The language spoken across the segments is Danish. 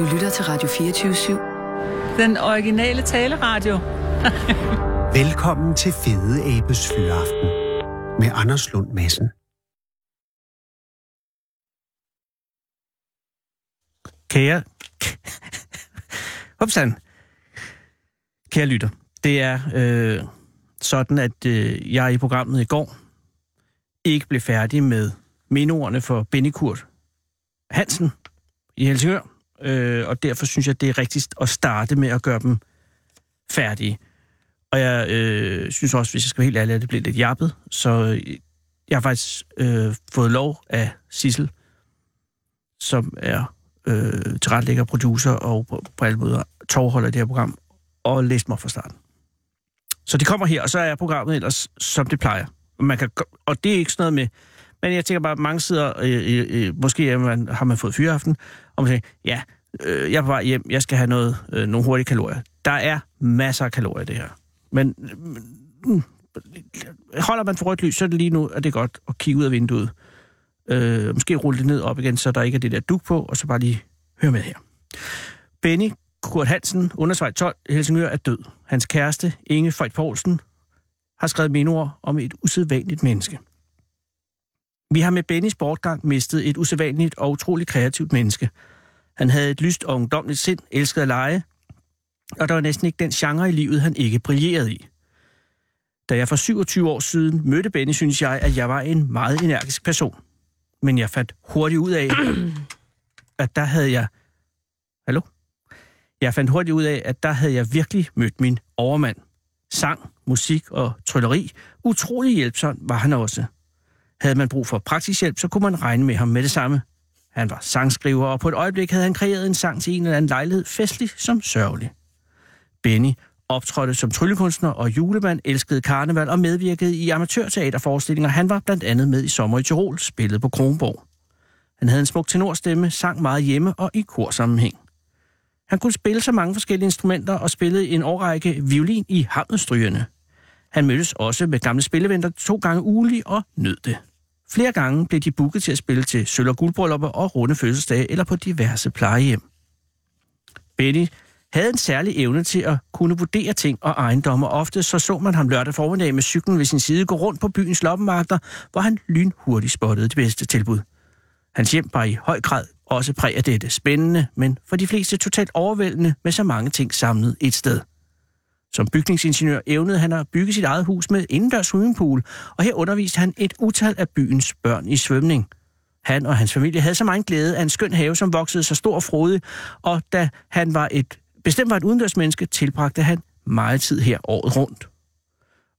Du lytter til Radio 24-7. Den originale taleradio. Velkommen til Fede Abes Fyraften med Anders Lund Madsen. Kære... Hopsan. Kære lytter, det er øh, sådan, at øh, jeg i programmet i går ikke blev færdig med minordene for Benny Kurt Hansen i Helsingør, øh, og derfor synes jeg, det er rigtigst at starte med at gøre dem færdige. Og jeg øh, synes også, hvis jeg skal være helt ærlig, at det blev lidt jappet, så øh, jeg har faktisk øh, fået lov af Sissel, som er øh, tilrettelægger, producer og på, på alle måder tovholder i det her program, og læst mig fra starten. Så det kommer her, og så er programmet ellers, som det plejer. Og, man kan, og det er ikke sådan noget med... Men jeg tænker bare, at mange sider, øh, øh, øh, måske er man, har man fået fyreaften, og man siger, ja, øh, jeg er på vej hjem, jeg skal have noget, øh, nogle hurtige kalorier. Der er masser af kalorier i det her. Men øh, mm, holder man for rødt lys, så er det lige nu, at det er godt at kigge ud af vinduet. Øh, måske rulle det ned op igen, så der ikke er det der duk på, og så bare lige høre med her. Benny Kurt Hansen, undersvej 12, Helsingør, er død. Hans kæreste, Inge Føjt Poulsen, har skrevet minord om et usædvanligt menneske. Vi har med Bennys bortgang mistet et usædvanligt og utroligt kreativt menneske. Han havde et lyst og ungdomligt sind, elskede at lege, og der var næsten ikke den genre i livet, han ikke brillerede i. Da jeg for 27 år siden mødte Benny, synes jeg, at jeg var en meget energisk person. Men jeg fandt hurtigt ud af, at der havde jeg... Hallo? Jeg fandt hurtigt ud af, at der havde jeg virkelig mødt min overmand. Sang, musik og trylleri. Utrolig hjælpsom var han også. Havde man brug for praktisk hjælp, så kunne man regne med ham med det samme. Han var sangskriver, og på et øjeblik havde han kreeret en sang til en eller anden lejlighed, festlig som sørgelig. Benny optrådte som tryllekunstner og julemand, elskede karneval og medvirkede i amatørteaterforestillinger. Han var blandt andet med i Sommer i Tirol, spillet på Kronborg. Han havde en smuk tenorstemme, sang meget hjemme og i korsammenhæng. Han kunne spille så mange forskellige instrumenter og spillede en årrække violin i Hammelstrygerne. Han mødtes også med gamle spillevenner to gange ugelig og nød det. Flere gange blev de booket til at spille til sølv- og guldbryllupper og runde fødselsdage eller på diverse plejehjem. Benny havde en særlig evne til at kunne vurdere ting og ejendomme. Ofte så så man ham lørdag formiddag med cyklen ved sin side gå rundt på byens loppemarkeder, hvor han lynhurtigt spottede det bedste tilbud. Hans hjem var i høj grad også præg af dette spændende, men for de fleste totalt overvældende med så mange ting samlet et sted. Som bygningsingeniør evnede han at bygge sit eget hus med indendørs swimmingpool, og her underviste han et utal af byens børn i svømning. Han og hans familie havde så meget glæde af en skøn have, som voksede så stor og frodig, og da han var et bestemt var et udendørsmenneske, tilbragte han meget tid her året rundt.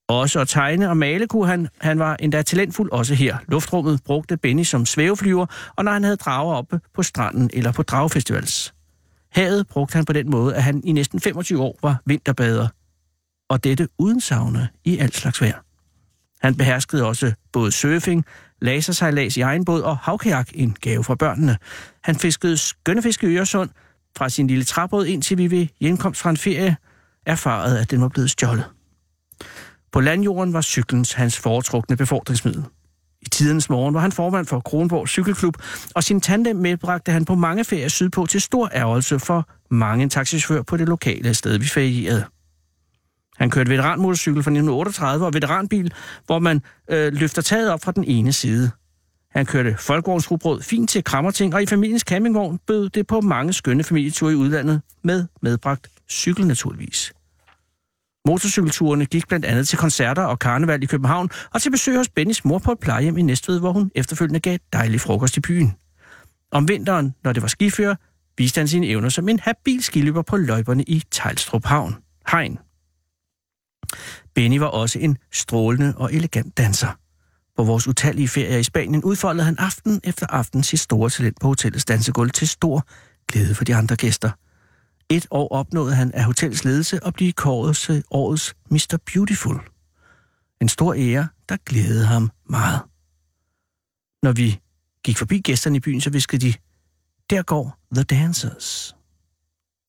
Også at tegne og male kunne han. Han var endda talentfuld også her. Luftrummet brugte Benny som svæveflyver, og når han havde drager oppe på stranden eller på dragfestivals. Havet brugte han på den måde, at han i næsten 25 år var vinterbader. Og dette uden sauna i alt slags vejr. Han beherskede også både surfing, lasersejlads i egen båd og havkajak, en gave fra børnene. Han fiskede skønne fisk i Øresund, fra sin lille træbåd, indtil vi ved hjemkomst fra en ferie erfarede, at den var blevet stjålet. På landjorden var cyklens hans foretrukne befordringsmiddel. I tidens morgen var han formand for Kronborg Cykelklub, og sin tandem medbragte han på mange ferier sydpå til stor ærgelse for mange taxichauffører på det lokale sted, vi ferierede. Han kørte veteranmotorcykel fra 1938 og veteranbil, hvor man øh, løfter taget op fra den ene side. Han kørte folkevognsrugbrød fint til Krammerting, og i familiens campingvogn bød det på mange skønne familieture i udlandet med medbragt cykel naturligvis. Motorcykelturene gik blandt andet til koncerter og karneval i København, og til besøg hos Bennys mor på et plejehjem i Næstved, hvor hun efterfølgende gav dejlig frokost i byen. Om vinteren, når det var skifører, viste han sine evner som en habil skiløber på løjperne i Tejlstrup Havn. Hegn. Benny var også en strålende og elegant danser. På vores utallige ferier i Spanien udfoldede han aften efter aften sit store talent på hotellets dansegulv til stor glæde for de andre gæster. Et år opnåede han af hotellets ledelse at blive kåret til årets Mr. Beautiful. En stor ære, der glædede ham meget. Når vi gik forbi gæsterne i byen, så viskede de, der går The Dancers.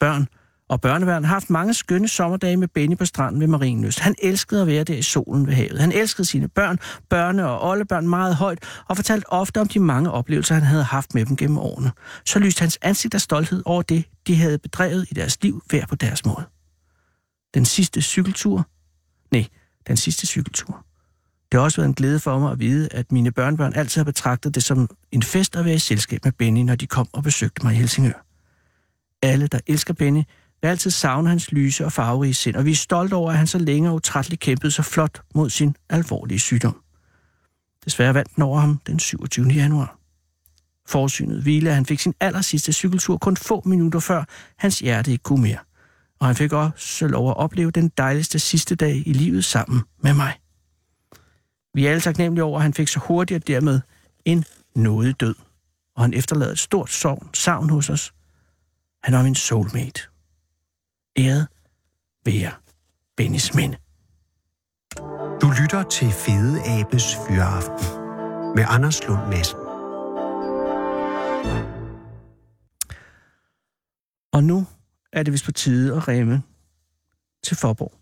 Børn og børneværn har haft mange skønne sommerdage med Benny på stranden ved Marienøst. Han elskede at være der i solen ved havet. Han elskede sine børn, børne- og oldebørn meget højt, og fortalte ofte om de mange oplevelser, han havde haft med dem gennem årene. Så lyste hans ansigt af stolthed over det, de havde bedrevet i deres liv, hver på deres måde. Den sidste cykeltur? Nej, den sidste cykeltur. Det har også været en glæde for mig at vide, at mine børnebørn altid har betragtet det som en fest at være i selskab med Benny, når de kom og besøgte mig i Helsingør. Alle, der elsker Benny, vil altid savne hans lyse og farverige sind, og vi er stolte over, at han så længe og utrætteligt kæmpede så flot mod sin alvorlige sygdom. Desværre vandt den over ham den 27. januar. Forsynet hvile, at han fik sin aller sidste cykeltur kun få minutter før hans hjerte ikke kunne mere. Og han fik også lov at opleve den dejligste sidste dag i livet sammen med mig. Vi er alle taknemmelige over, at han fik så hurtigt og dermed en nådig død. Og han efterlader et stort sorg, savn hos os. Han var min soulmate. Æret være Bennys minde. Du lytter til Fede Abes Fyraften med Anders Lund Madsen. Og nu er det vist på tide at remme til Forborg.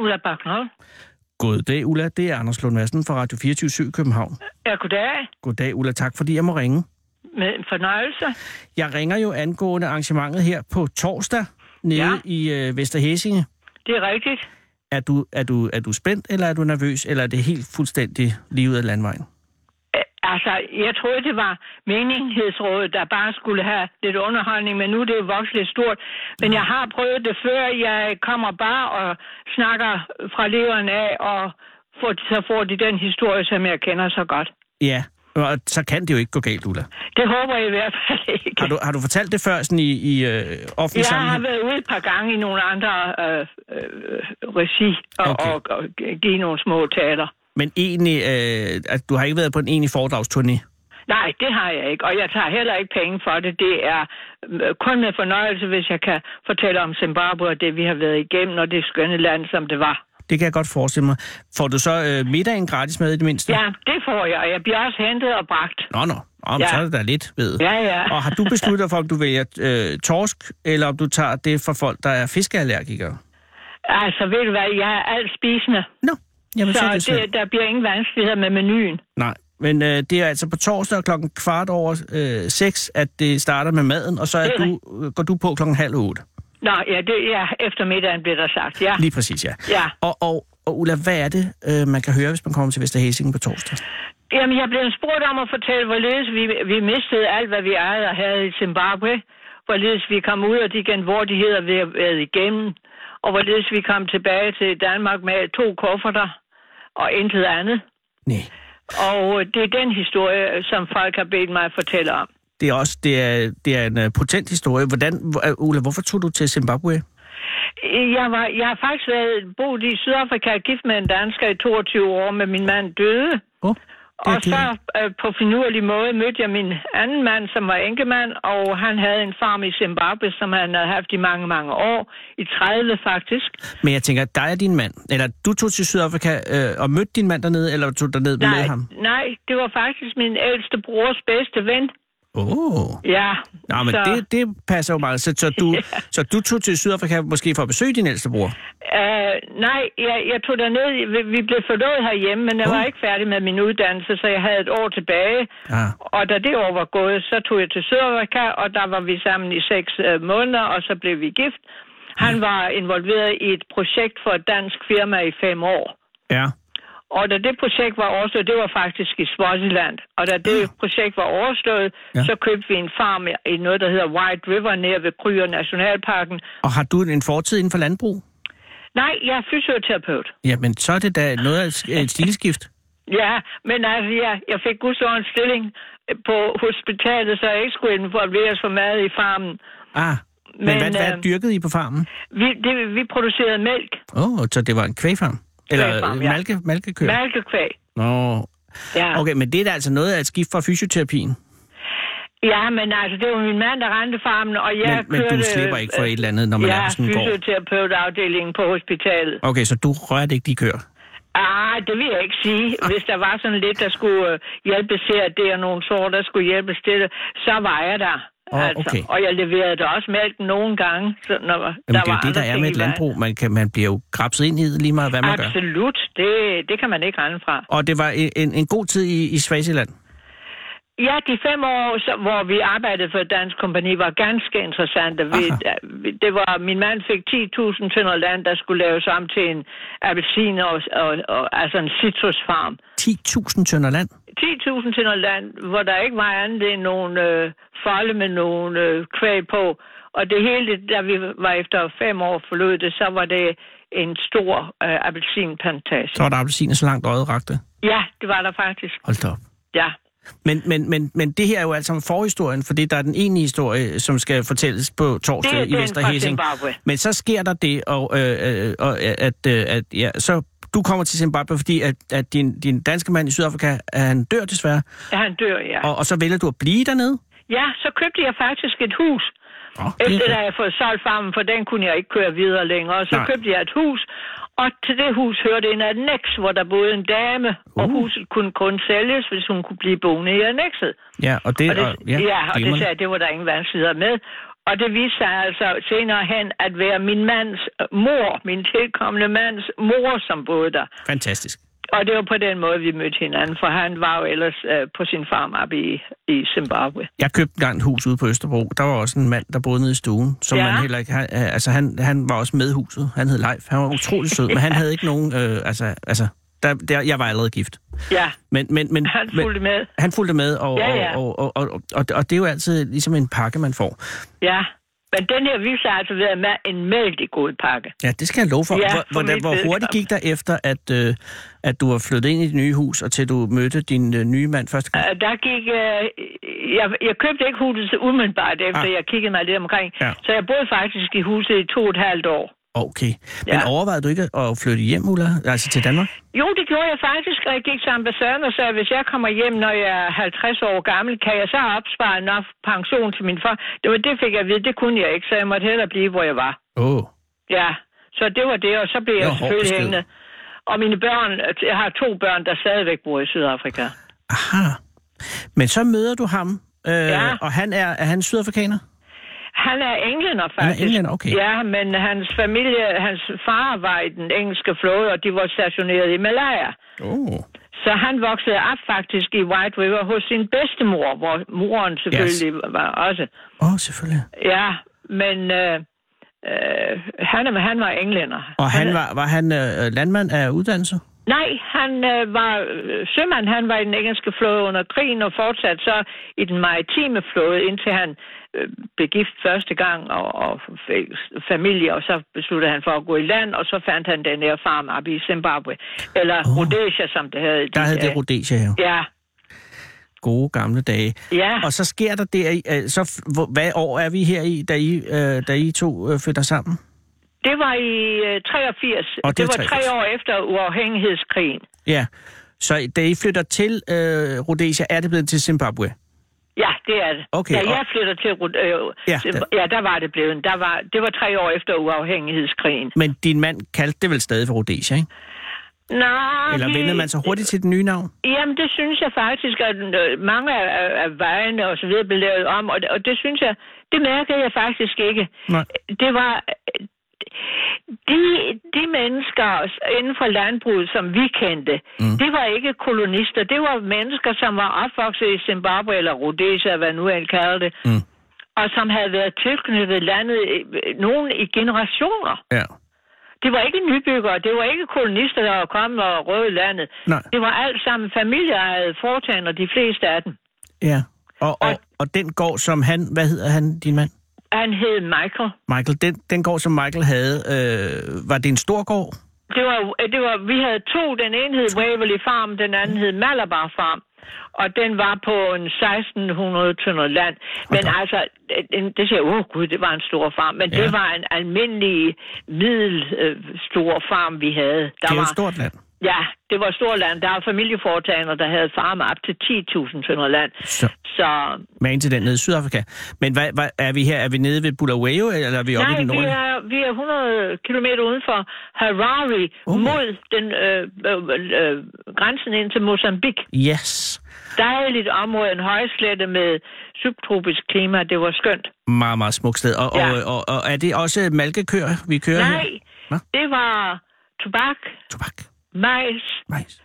Ulla Bachner. Goddag, Ulla. Det er Anders Lund Madsen fra Radio 24 København. Ja, goddag. Goddag, Ulla. Tak, fordi jeg må ringe. Med en fornøjelse. Jeg ringer jo angående arrangementet her på torsdag nede Ja. i øh, Vesterhæsinge. Det er rigtigt. Er du, er, du, er du spændt, eller er du nervøs, eller er det helt fuldstændig livet af landvejen? Altså, jeg troede, det var menighedsrådet, der bare skulle have lidt underholdning, men nu er det jo vokset lidt stort. Men jeg har prøvet det før. Jeg kommer bare og snakker fra leveren af, og får, så får de den historie, som jeg kender så godt. Ja, og så kan det jo ikke gå galt, Ulla. Det håber jeg i hvert fald ikke. Har du, har du fortalt det før sådan i, i øh, offentlig Jeg har sammenhæng? været ude et par gange i nogle andre øh, øh, regi og, Okay. okay. og, og give nogle små taler. Men egentlig, øh, at du har ikke været på en egentlig foredragsturné? Nej, det har jeg ikke, og jeg tager heller ikke penge for det. Det er øh, kun med fornøjelse, hvis jeg kan fortælle om Zimbabwe og det, vi har været igennem, og det skønne land, som det var. Det kan jeg godt forestille mig. Får du så øh, middagen gratis med i det mindste? Ja, det får jeg, og jeg bliver også hentet og bragt. Nå, nå. Om, Ja. Så er det da lidt, ved. Ja, ja. Og har du besluttet dig for, om du vælger øh, torsk, eller om du tager det for folk, der er fiskeallergikere? Altså, ved du hvad, jeg er alt spisende, Nå, jamen så, det der bliver ingen vanskeligheder med menuen. Nej, men øh, det er altså på torsdag klokken kvart over øh, seks, at det starter med maden, og så er du, øh, går du på klokken halv otte. Nå, ja, det ja, eftermiddagen bliver der sagt, ja. Lige præcis, ja. Ja. Og, og, og Ulla, hvad er det, øh, man kan høre, hvis man kommer til Vesterhæsingen på torsdag? Jamen, jeg blev spurgt om at fortælle, hvorledes vi, vi mistede alt, hvad vi ejede og havde i Zimbabwe. Hvorledes vi kom ud af de genvordigheder, vi har været igennem. Og hvorledes vi kom tilbage til Danmark med to kufferter og intet andet. Nej. Og det er den historie, som folk har bedt mig at fortælle om. Det er også det er, det er en uh, potent historie. Hvordan, hvor- uh, Ulla, hvorfor tog du til Zimbabwe? Jeg, var, jeg har faktisk været boet i Sydafrika, gift med en dansker i 22 år, med min mand døde. Oh, Og så øh, på finurlig måde mødte jeg min anden mand, som var enkemand, og han havde en farm i Zimbabwe, som han havde haft i mange, mange år. I 30 faktisk. Men jeg tænker, dig og din mand, eller du tog til Sydafrika øh, og mødte din mand dernede, eller tog derned med Nej, ham? nej, det var faktisk min ældste brors bedste ven. Åh. Oh. Ja. Nå, men så, det, det passer jo meget. Så, så, du, så du tog til Sydafrika måske for at besøge din ældste bror? Øh, nej, jeg, jeg tog derned. Vi, vi blev forlovet herhjemme, men jeg Oh. var ikke færdig med min uddannelse, så jeg havde et år tilbage. Ah. Og da det år var gået, så tog jeg til Sydafrika, og der var vi sammen i seks øh, måneder, og så blev vi gift. Han var involveret i et projekt for et dansk firma i fem år. Ja. Og da det projekt var overstået, det var faktisk i Swaziland, og da det projekt var overstået, Ja. ja. så købte vi en farm i noget, der hedder White River, nær ved Kryer Nationalparken. Og har du en fortid inden for landbrug? Nej, jeg er fysioterapeut. Ja, men så er det da noget af et- stilskift. Ja, men altså, ja, jeg fik gudsord en stilling på hospitalet, så jeg ikke skulle involveres for mad i farmen. Ah, men, Men, hvad, hvad øh, dyrkede I på farmen? Vi, det, vi producerede mælk, Åh, oh, så det var en kvægfarm? Eller øh, ja. malke, malkekøer? mælkekvæg. Nå, Ja. okay, men det er da altså noget af et skift fra fysioterapien. ja, men altså, det var min mand, der rendte farmen, og jeg Men, men kørte... du slipper ikke for et eller andet, når man ja, er på sådan en gård. fysioterapeutafdelingen på hospitalet. Okay, så du rørte ikke de køer? Ah, det vil jeg ikke sige. Hvis der var sådan lidt, der skulle øh, hjælpes at det er nogle sår, der skulle hjælpes til det, så var jeg der. Altså. okay. Og jeg leverede da også mælk nogle gange. Så når Jamen, der det er var det, der er med et landbrug. Man, kan, man bliver jo grabset ind i det lige meget, hvad man gør. Absolut. Det, det kan man ikke rende fra. Og det var en, en, god tid i, i Swaziland. Ja, de fem år, så, hvor vi arbejdede for et dansk kompani, var ganske interessante. Vi- det var, min mand fik 10.000 tønder land, der skulle laves om til en appelsin og, og, og altså en citrusfarm. 10.000 tønder land. 10.000 tønder land, hvor der ikke var andet end nogle øh, folde med nogle øh, kvæg på. Og det hele, da vi var efter fem år forlod det, så var det en stor øh, appelsinplantage. Så var der appelsiner så langt øjet rakte. Ja, det var der faktisk. Hold da op. Ja. Men, men, men, men det her er jo altså forhistorien, fordi der er den ene historie, som skal fortælles på Det torsdag i den Vester fra Hesing. Zimbabwe. Men så sker der det, og, øh, øh, og at, øh, at ja, så du kommer til Zimbabwe, fordi at, at din, din danske mand i Sydafrika, han dør desværre, Ja, han dør, ja. og, og så vælger du at blive dernede? Ja, så købte jeg faktisk et hus. Oh, Efter er at jeg fået solgt farmen, for den kunne jeg ikke køre videre længere. Så Nej. Købte jeg et hus, og til det hus hørte en annex, hvor der boede en dame, uh. og huset kunne kun sælges, hvis hun kunne blive boende i annexet. ja, og det, Og det, og, ja, ja, og det sagde jeg, det var der ingen vanskeligheder med. Og det viste sig altså senere hen at være min mands mor, min tilkommende mands mor, som boede der. Fantastisk. Og det var på den måde, vi mødte hinanden, for han var jo ellers øh, på sin farm oppe i, i Zimbabwe. Jeg købte engang et hus ude på Østerbro. Der var også en mand, der boede nede i stuen, som Ja. man heller ikke... Han, øh, altså, han, han var også med huset. Han hed Leif. Han var utrolig sød, men han havde ikke nogen... Øh, altså, altså der, der, jeg var allerede gift. Ja, Men, men, men, han fulgte med. han fulgte med, og, Ja, ja. Og, og, og, og, og, og det er jo altid ligesom en pakke, man får. Ja, men den her viste sig altså ved at være en mældig god pakke. Ja, det skal jeg love for. Ja, hvor, for hvor, mit hvor hurtigt gik der efter, at, øh, at du var flyttet ind i det nye hus, og til du mødte din øh, nye mand første gang? Uh, der gik... Uh, jeg, jeg købte ikke huset umiddelbart efter, Ah. jeg kiggede mig lidt omkring. Ja. Så jeg boede faktisk i huset i to og et halvt år. Okay. Men Ja. overvejede du ikke at flytte hjem, Ulla? Altså til Danmark? Jo, det gjorde jeg faktisk, og jeg gik til ambassaden og sagde, hvis jeg kommer hjem, når jeg er 50 år gammel, kan jeg så opspare nok pension til min far? Det var det, fik jeg at vide, det kunne jeg ikke, så jeg måtte hellere blive, hvor jeg var. Åh. Oh. Ja, så det var det, og så blev jeg hård selvfølgelig hængende. Og mine børn, jeg har to børn, der stadigvæk bor i Sydafrika. Aha. Men så møder du ham, øh, Ja. og han er, er han sydafrikaner? Han er englænder, faktisk. englænder, okay. Ja, men hans familie, hans far var i den engelske flåde, og de var stationeret i Malaya. Oh. Så han voksede op faktisk i White River hos sin bedstemor, hvor moren selvfølgelig yes. var også. Åh, oh, selvfølgelig. Ja, men øh, øh, han, er- han var englænder. Og han var, var han øh, landmand af uddannelse? Nej, han øh, var øh, sømand. Han var i den engelske flåde under krigen og fortsatte så i den maritime flåde, indtil han øh, blev gift første gang og, og fik familie, og så besluttede han for at gå i land, og så fandt han den her farm op i Zimbabwe. Eller oh. Rhodesia, som det hed. Der havde det Rhodesia jo. Ja, Gode gamle dage. ja. Og så sker der det, øh, så hvad år er vi her i, da I, øh, da I to øh, flytter sammen? Det var i øh, 83. Og det det var 83. tre år efter uafhængighedskrigen. Ja. Så da I flytter til øh, Rhodesia, er det blevet til Zimbabwe? Ja, det er det. Okay, da og- jeg flytter til... Øh, Ja, ja, der- ja, der var det blevet. Der var, det var tre år efter uafhængighedskrigen. Men din mand kaldte det vel stadig for Rhodesia, ikke? Nej, Eller vendte man så hurtigt til det nye navn? Jamen, det synes jeg faktisk, at øh, mange af, af- af vejene og så videre blev lavet om, og det, og det synes jeg, det mærkede jeg faktisk ikke. Nej. Det var de, de mennesker inden for landbruget, som vi kendte, mm. det var ikke kolonister. Det var mennesker, som var opvokset i Zimbabwe eller Rhodesia, hvad nu end kalder det, Mm. og som havde været tilknyttet landet nogen i generationer. Ja. Det var ikke nybyggere, det var ikke kolonister, der var kommet og røde landet. Nej. Det var alt sammen familieejede foretagender, de fleste af dem. Ja. Og, og, Og- og den gård, som han... Hvad hedder han, din mand? Han hed Michael. Michael. Den, den gård, som Michael havde, øh, var det en stor gård? Det var, det var, vi havde to. Den ene hed Waverly Farm, den anden hed Malabar Farm. Og den var på en 1600 tønder land. Men op. altså, det, det siger, åh oh, gud, det var en stor farm. Men Ja. det var en almindelig, middel øh, stor farm, vi havde. Der Det er jo var, et stort land. Ja, det var stort land. Der er familieforetagender, der havde farme op til 10.000 tønder land. Så, Så magen til den nede i Sydafrika. Men hvad, hvad, er vi her? Er vi nede ved Bulawayo, eller er vi oppe nej, i den vi nordlige? er, vi er 100 km uden for Harare, oh. mod den øh, øh, øh, grænsen ind til Mozambique. Yes. Dejligt område, en højslette med subtropisk klima. Det var skønt. Meget, meget smukt sted. Og, Ja. og, og, og er det også malkekøer, vi kører her? Nej, Nå. det var tobak, Tobak. Majs. Majs.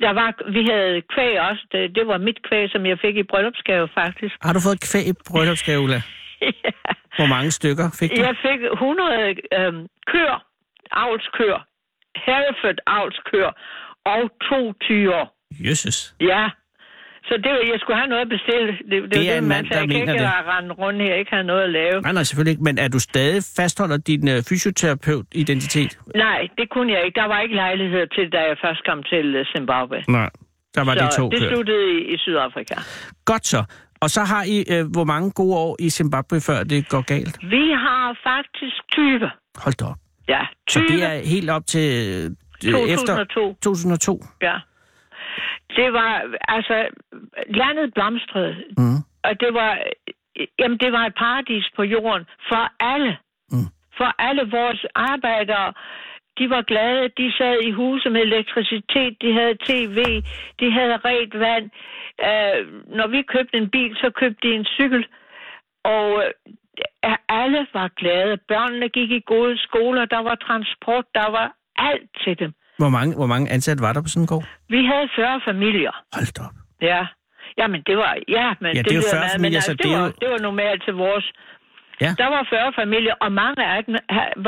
Der var, vi havde kvæg også. Det, det var mit kvæg, som jeg fik i bryllupsgave, faktisk. Har du fået kvæg i bryllupsgave, Ulla? ja. Hvor mange stykker fik du? Jeg fik 100 øhm, køer, avlskøer, Hereford avlskøer og to tyre. Jesus. Ja. Så det, jeg skulle have noget at bestille. Det, det, Det er en man mand, der Jeg kan mener ikke rende rundt her, ikke have noget at lave. Nej, nej, selvfølgelig ikke. Men er du stadig fastholder din uh, fysioterapeut-identitet? Nej, det kunne jeg ikke. Der var ikke lejlighed til, da jeg først kom til øh, Zimbabwe. Nej. Der var så de to det kørt. sluttede i, i Sydafrika. Godt så. Og så har I uh, hvor mange gode år i Zimbabwe, før det går galt? Vi har faktisk 20. Hold da op. Ja, Så 20. det er helt op til efter 2002. 2002. Ja. Det var, altså, landet blomstrede. Mm. Og det var, jamen, det var et paradis på jorden for alle. Mm. For alle vores arbejdere. De var glade, de sad i huse med elektricitet, de havde tv, de havde rent vand. Uh, når vi købte en bil, så købte de en cykel. Og uh, alle var glade. Børnene gik i gode skoler, der var transport, der var alt til dem. Hvor mange, hvor mange ansatte var der på sådan en gård? Vi havde 40 familier. Hold da op. Ja. Jamen, det var... Ja, men Ja, det er jo lyder 40 meget, familier, men så altså, det det, er var, jo- det var normalt til vores... Ja. Der var 40 familier, og mange af dem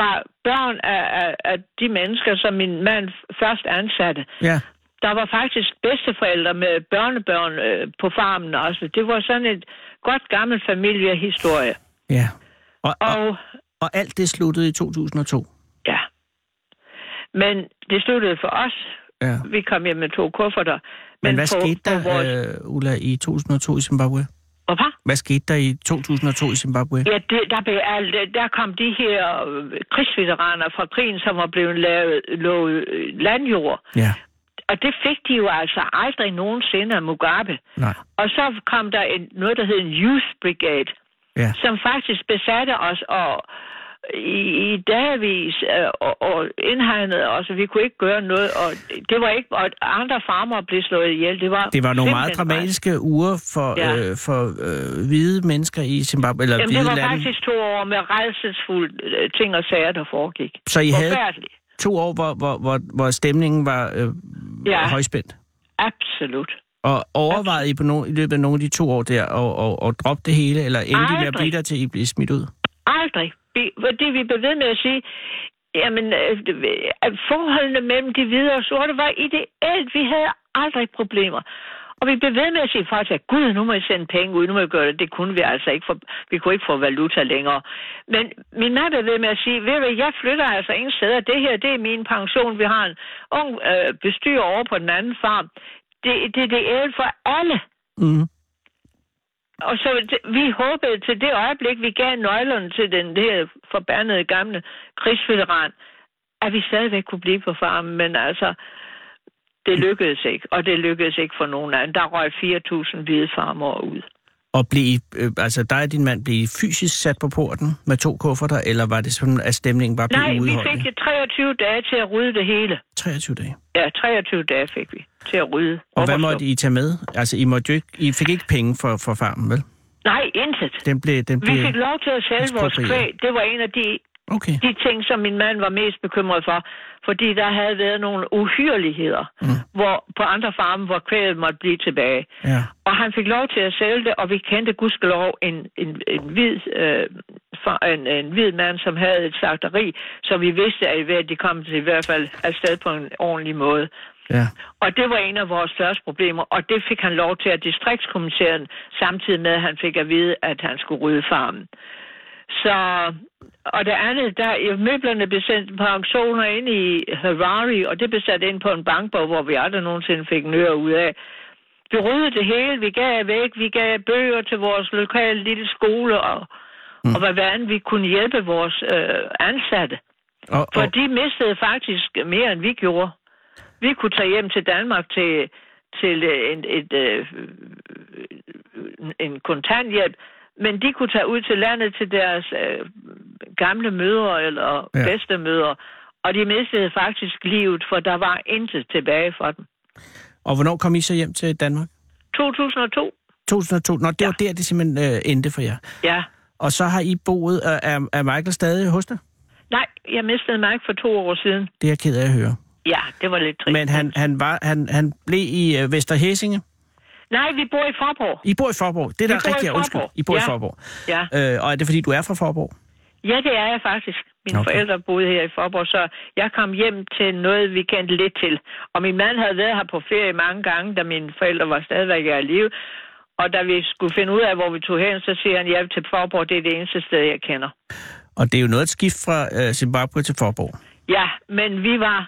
var børn af, af, af de mennesker, som min mand først ansatte. Ja. Der var faktisk bedsteforældre med børnebørn øh, på farmen også. Det var sådan et godt gammelt familiehistorie. Ja. Og, og, Og og alt det sluttede i 2002. Men det sluttede for os. Ja. Vi kom hjem med to kufferter. Men hvad på, skete der, på vores... øh, Ulla, i 2002 i Zimbabwe? Hvorfor? Hvad skete der i 2002 i Zimbabwe? Ja, det, der, blev der kom de her øh, krigsveteraner fra krigen, som var blevet lavet, lovet øh, landjord. Ja. Og det fik de jo altså aldrig nogensinde af Mugabe. Nej. Og så kom der en, noget, der hed en Youth Brigade, Ja. som faktisk besatte os og i, i dagvis øh, og, og indhegnede os, og vi kunne ikke gøre noget. Og det var ikke, og andre farmer blev slået ihjel. Det var, Det var nogle meget dramatiske uger for, Ja. øh, for øh, hvide mennesker i Zimbabwe, eller Jamen, det hvide var lande. faktisk to år med redselsfulde øh, ting og sager, der foregik. Så I havde to år, hvor, hvor, hvor, hvor stemningen var øh, Ja. højspændt. Absolut. Og overvejede I på no, i løbet af nogle af de to år der at, at, at droppe det hele, eller endte I med at blive der til, I blev smidt ud? Aldrig fordi, Fordi vi blev ved med at sige, jamen, øh, at forholdene mellem de hvide og sorte var ideelt. Vi havde aldrig problemer. Og vi blev ved med at sige, folk sagde, gud, nu må jeg sende penge ud, nu må jeg gøre det. Det kunne vi altså ikke, for vi kunne ikke få valuta længere. Men min mand blev ved med at sige, ved du, jeg flytter altså ingen steder. Det her, det er min pension. Vi har en ung øh, bestyrer over på den anden farm. Det, det, det er for alle. Mm. Og så vi håbede til det øjeblik, vi gav nøglerne til den der forbandede gamle krigsveteran, at vi stadigvæk kunne blive på farmen. Men altså, det lykkedes ikke. Og det lykkedes ikke for nogen anden. Der røg 4.000 hvide farmer ud. Og blev øh, altså dig og din mand, blev fysisk sat på porten med to kufferter, eller var det sådan, at stemningen bare blev Nej, vi fik 23 dage til at rydde det hele. 23 dage. Ja, 23 dage fik vi til at rydde. Og hvad måtte. I tage med? Altså, I, måtte jo ikke, I fik ikke penge for, for farmen, vel? Nej, intet. Den blev, den Vi blev... fik lov til at sælge vores kvæg. Det var en af de Okay. de ting, som min mand var mest bekymret for, fordi der havde været nogle uhyreligheder, mm. hvor på andre farme, hvor kvædet måtte blive tilbage. Ja. Og han fik lov til at sælge det, og vi kendte gudskelov en, en, en, hvid, øh, en, en hvid mand, som havde et slagteri, så vi vidste, at de kom til i hvert fald afsted på en ordentlig måde. Ja. Og det var en af vores største problemer, og det fik han lov til at distriktskommissæren, samtidig med, at han fik at vide, at han skulle rydde farmen. Så, og det andet, der møblerne blev sendt på auktioner ind i Harare, og det blev sat ind på en bankbog, hvor vi aldrig nogensinde fik en øre ud af. Vi ryddede det hele, vi gav væk, vi gav bøger til vores lokale lille skole, og, mm. og hvordan vi kunne hjælpe vores øh, ansatte. Og, For og, de mistede faktisk mere, end vi gjorde. Vi kunne tage hjem til Danmark til, til en, et, øh, en kontanthjælp, men de kunne tage ud til landet til deres øh, gamle mødre eller ja. bedstemødre, og de mistede faktisk livet, for der var intet tilbage for dem. Og hvornår kom I så hjem til Danmark? 2002, 2002. Nå, det ja. var der, det simpelthen øh, endte for jer. ja. Og så har I boet... Øh, er, er Michael stadig hos dig? Nej, jeg mistede Mike for to år siden. Det er jeg ked af at høre. Ja, det var lidt trist. Men han, han, var, han, han blev i øh, Vesterhæsinge. Nej, vi bor i Forborg. I bor i Forborg. Det er da i rigtigt, undskyld. I bor i Ja. Forborg. Ja. Øh, og er det, fordi du er fra Forborg? ja, det er jeg faktisk. Mine Okay. forældre boede her i Forborg, så jeg kom hjem til noget, vi kendte lidt til. Og min mand havde været her på ferie mange gange, da mine forældre var stadigvæk i live. Og da vi skulle finde ud af, hvor vi tog hen, så siger han, ja, til Forborg, det er det eneste sted, jeg kender. Og det er jo noget et skift fra øh, Zimbabwe til Forborg. Ja, men vi var...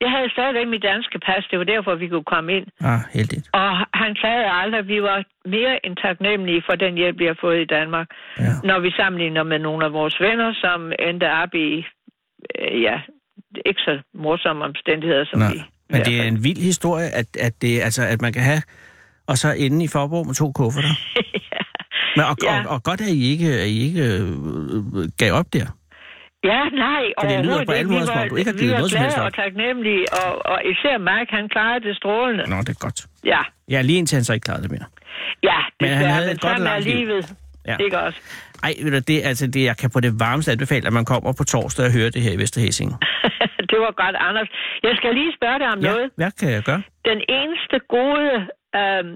Jeg havde stadigvæk mit danske pas, det var derfor, vi kunne komme ind. Ah, heldigt. Og han klagede aldrig, vi var mere end taknemmelige for den hjælp, vi har fået i Danmark. Ja. Når vi sammenligner med nogle af vores venner, som endte op i, øh, ja, ikke så morsomme omstændigheder, som Nå. vi... Men det er en vild historie, at, at, det, altså, at man kan have... Og så ende i Forborg med to kufferter. Men, og, Ja. og, og godt, at I ikke, at I ikke øh, gav op der. Ja, nej, For det lyder på alle. Vi måder, som om var, du ikke har vi givet noget som helst op. og taknemmelige, og, og især Mike, han klarede det strålende. Nå, det er godt. Ja, Ja, lige indtil han så ikke klarede det mere. ja, Men det han er, havde men et godt er langt liv. livet. Ja. Ikke også? Ej, ved du, det, altså, det, jeg kan på det varmeste anbefale, at man kommer på torsdag og hører det her i Vesterhæsing. det var godt, Anders. Jeg skal lige spørge dig om Ja, noget. hvad kan jeg gøre? Den eneste gode øhm,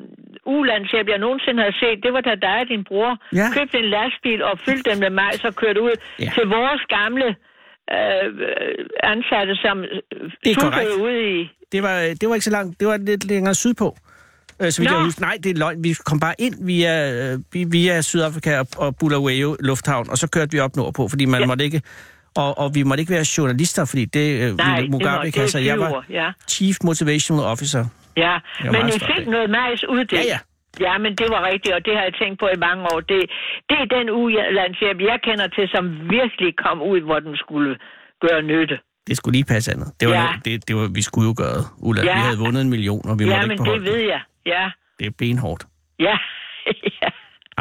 ulandshjælp, jeg nogensinde har set, det var da dig og din bror Ja. købte en lastbil og fyldte den med mig, så kørte ud Ja. til vores gamle øh, ansatte, som sultede ude i... Det var, det var ikke så langt. Det var lidt længere sydpå. Øh, så Nå. jeg husker. Nej, det er løgn. Vi kom bare ind via, øh, vi- via Sydafrika og, og Bulawayo Lufthavn, og så kørte vi op nordpå, fordi man ja. Måtte ikke... Og, og vi måtte ikke være journalister, fordi det øh, Nej, Mugabe det er Så jeg var ja. Chief Motivational Officer. Ja, men meget I stolt fik af. noget majs uddelt. Ja, ja. Ja, men det var rigtigt, og det har jeg tænkt på i mange år. Det, det er den ulandshjælp, jeg kender til, som virkelig kom ud, hvor den skulle gøre nytte. Det skulle lige passe andet. Det var, Ja. noget, det, det var, vi skulle jo gøre, Ulla. Ja. Vi havde vundet en million, og vi Ja, måtte men ikke det beholde ved jeg. Ja, det. er benhårdt. ja. ja.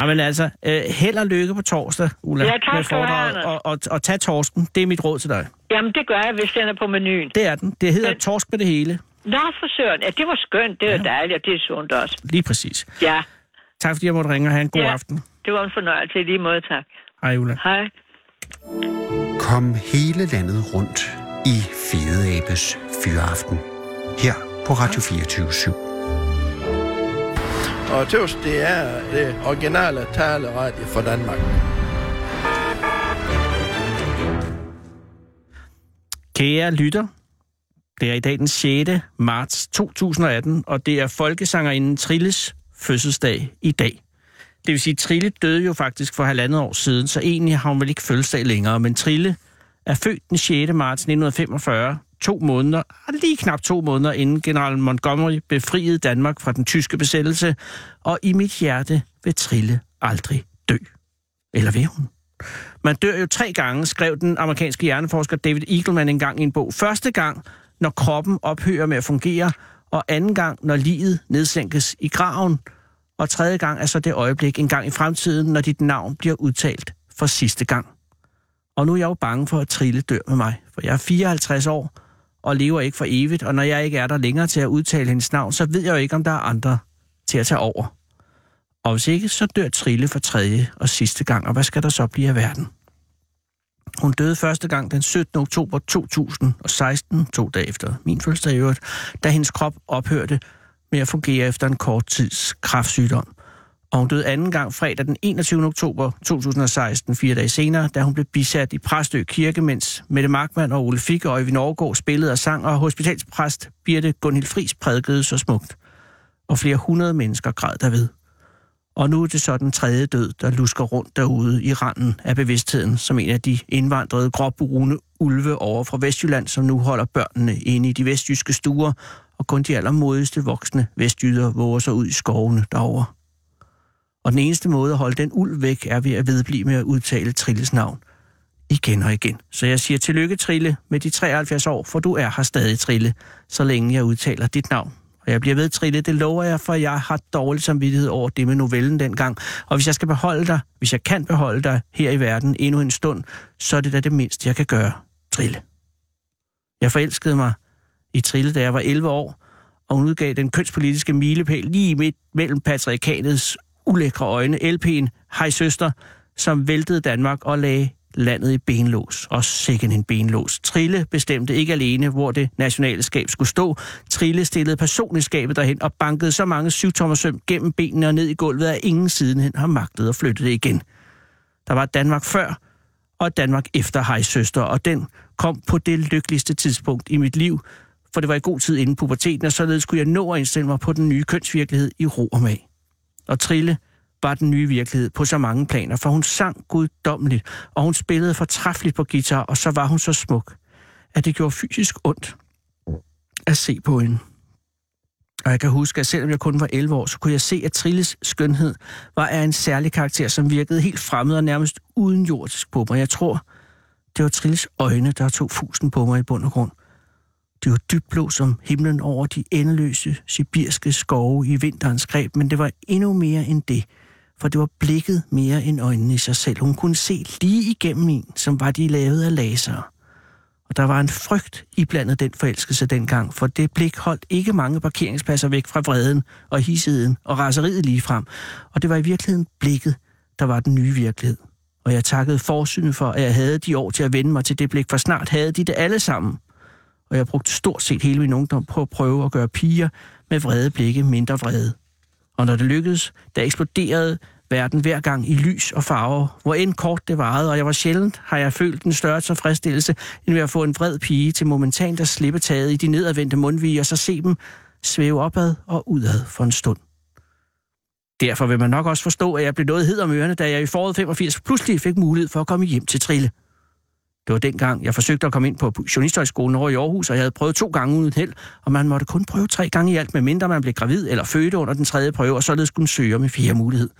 Ja, men altså, øh, held og lykke på torsdag, Ulla, Ja, tak skal du have. Og, og, og tag torsken. Det er mit råd til dig. Jamen, det gør jeg, hvis den er på menuen. Det er den. Det hedder Men- torsk med det hele. Nå, for søren. Ja, det var skønt. Det var dejligt, og det er sundt også. Lige præcis. Ja, Tak fordi jeg måtte ringe og have en god Ja. aften. det var en fornøjelse i lige måde, tak. Hej Ulla. Hej. Kom hele landet rundt i Fede Abes Fyraften. Her på Radio 24 /7. Og tøvs, det er det originale taleradio for Danmark. Kære lytter, det er i dag den 6. marts 2018, og det er folkesangerinden Trilles fødselsdag i dag. Det vil sige, at Trille døde jo faktisk for halvandet år siden, så egentlig har hun vel ikke fødselsdag længere, men Trille er født den 6. marts 1945, to måneder, ah, lige knap to måneder inden general Montgomery befriede Danmark fra den tyske besættelse, og i mit hjerte vil Trille aldrig dø. Eller vil hun? Man dør jo tre gange, skrev den amerikanske hjerneforsker David Eagleman engang i en bog. Første gang, når kroppen ophører med at fungere, og anden gang, når livet nedsænkes i graven, og tredje gang er så det øjeblik en gang i fremtiden, når dit navn bliver udtalt for sidste gang. Og nu er jeg jo bange for, at Trille dør med mig, for jeg er 54 år og lever ikke for evigt, og når jeg ikke er der længere til at udtale hendes navn, så ved jeg jo ikke, om der er andre til at tage over. Og hvis ikke, så dør Trille for tredje og sidste gang, og hvad skal der så blive af verden? Hun døde første gang den 17. oktober 2016, to dage efter min fødselsdag i øvrigt, da hendes krop ophørte med at fungere efter en kort tids kraftsygdom. Og hun døde anden gang fredag den 21. oktober 2016, fire dage senere, da hun blev bisat i Præstø Kirke, mens Mette Markmann og Ole Fikke og Øjvind Overgaard spillede og sang, og hospitalspræst Birte Gunhild Friis prædikede så smukt. Og flere hundrede mennesker græd derved. Og nu er det så den tredje død, der lusker rundt derude i randen af bevidstheden, som en af de indvandrede gråbrune ulve over fra Vestjylland, som nu holder børnene inde i de vestjyske stuer, og kun de allermodigste voksne vestjyder våger sig ud i skovene derovre. Og den eneste måde at holde den ulv væk, er ved at vedblive med at udtale Trilles navn. igen og igen. Så jeg siger tillykke, Trille, med de 73 år, for du er her stadig, Trille, så længe jeg udtaler dit navn. Og jeg bliver ved, Trille, det lover jeg, for jeg har dårlig samvittighed over det med novellen dengang. Og hvis jeg skal beholde dig, hvis jeg kan beholde dig her i verden endnu en stund, så er det da det mindste, jeg kan gøre, Trille. Jeg forelskede mig i Trille, da jeg var 11 år, og hun udgav den kønspolitiske milepæl lige midt mellem patriarkatets ulækre øjne, LP'en Hej Søster, som væltede Danmark og lagde landet i benlås, og sikken en benlås. Trille bestemte ikke alene, hvor det nationale skab skulle stå. Trille stillede personligt skabet derhen og bankede så mange syvtommersøm gennem benene og ned i gulvet, at ingen sidenhen har magtet at flytte det igen. Der var Danmark før, og Danmark efter Hej Søster, og den kom på det lykkeligste tidspunkt i mit liv, for det var i god tid inden puberteten, og således skulle jeg nå at indstille mig på den nye kønsvirkelighed i ro og mag. Og Trille var den nye virkelighed på så mange planer, for hun sang guddommeligt, og hun spillede fortræffeligt på guitar, og så var hun så smuk, at det gjorde fysisk ondt at se på hende. Og jeg kan huske, at selvom jeg kun var 11 år, så kunne jeg se, at Trilles skønhed var af en særlig karakter, som virkede helt fremmed og nærmest uden jordisk på mig. Jeg tror, det var Trilles øjne, der tog fusen på mig i bund og grund. Det var dybt blå som himlen over de endeløse sibirske skove i vinterens greb, men det var endnu mere end det, for det var blikket mere end øjnene i sig selv. Hun kunne se lige igennem en, som var de lavet af laser. Og der var en frygt i blandet den forelskelse dengang, for det blik holdt ikke mange parkeringspladser væk fra vreden og hissigheden og raseriet lige frem. Og det var i virkeligheden blikket, der var den nye virkelighed. Og jeg takkede forsynet for, at jeg havde de år til at vende mig til det blik, for snart havde de det alle sammen og jeg brugte stort set hele min ungdom på at prøve at gøre piger med vrede blikke mindre vrede. Og når det lykkedes, der eksploderede verden hver gang i lys og farver, hvor end kort det varede, og jeg var sjældent, har jeg følt en større tilfredsstillelse, end ved at få en vred pige til momentant at slippe taget i de nedadvendte mundvige, og så se dem svæve opad og udad for en stund. Derfor vil man nok også forstå, at jeg blev noget hed om ørerne, da jeg i foråret 85 pludselig fik mulighed for at komme hjem til Trille. Det var dengang, jeg forsøgte at komme ind på journalisthøjskolen over i Aarhus, og jeg havde prøvet to gange uden held, og man måtte kun prøve tre gange i alt, medmindre man blev gravid eller fødte under den tredje prøve, og således kunne søge med fire mulighed.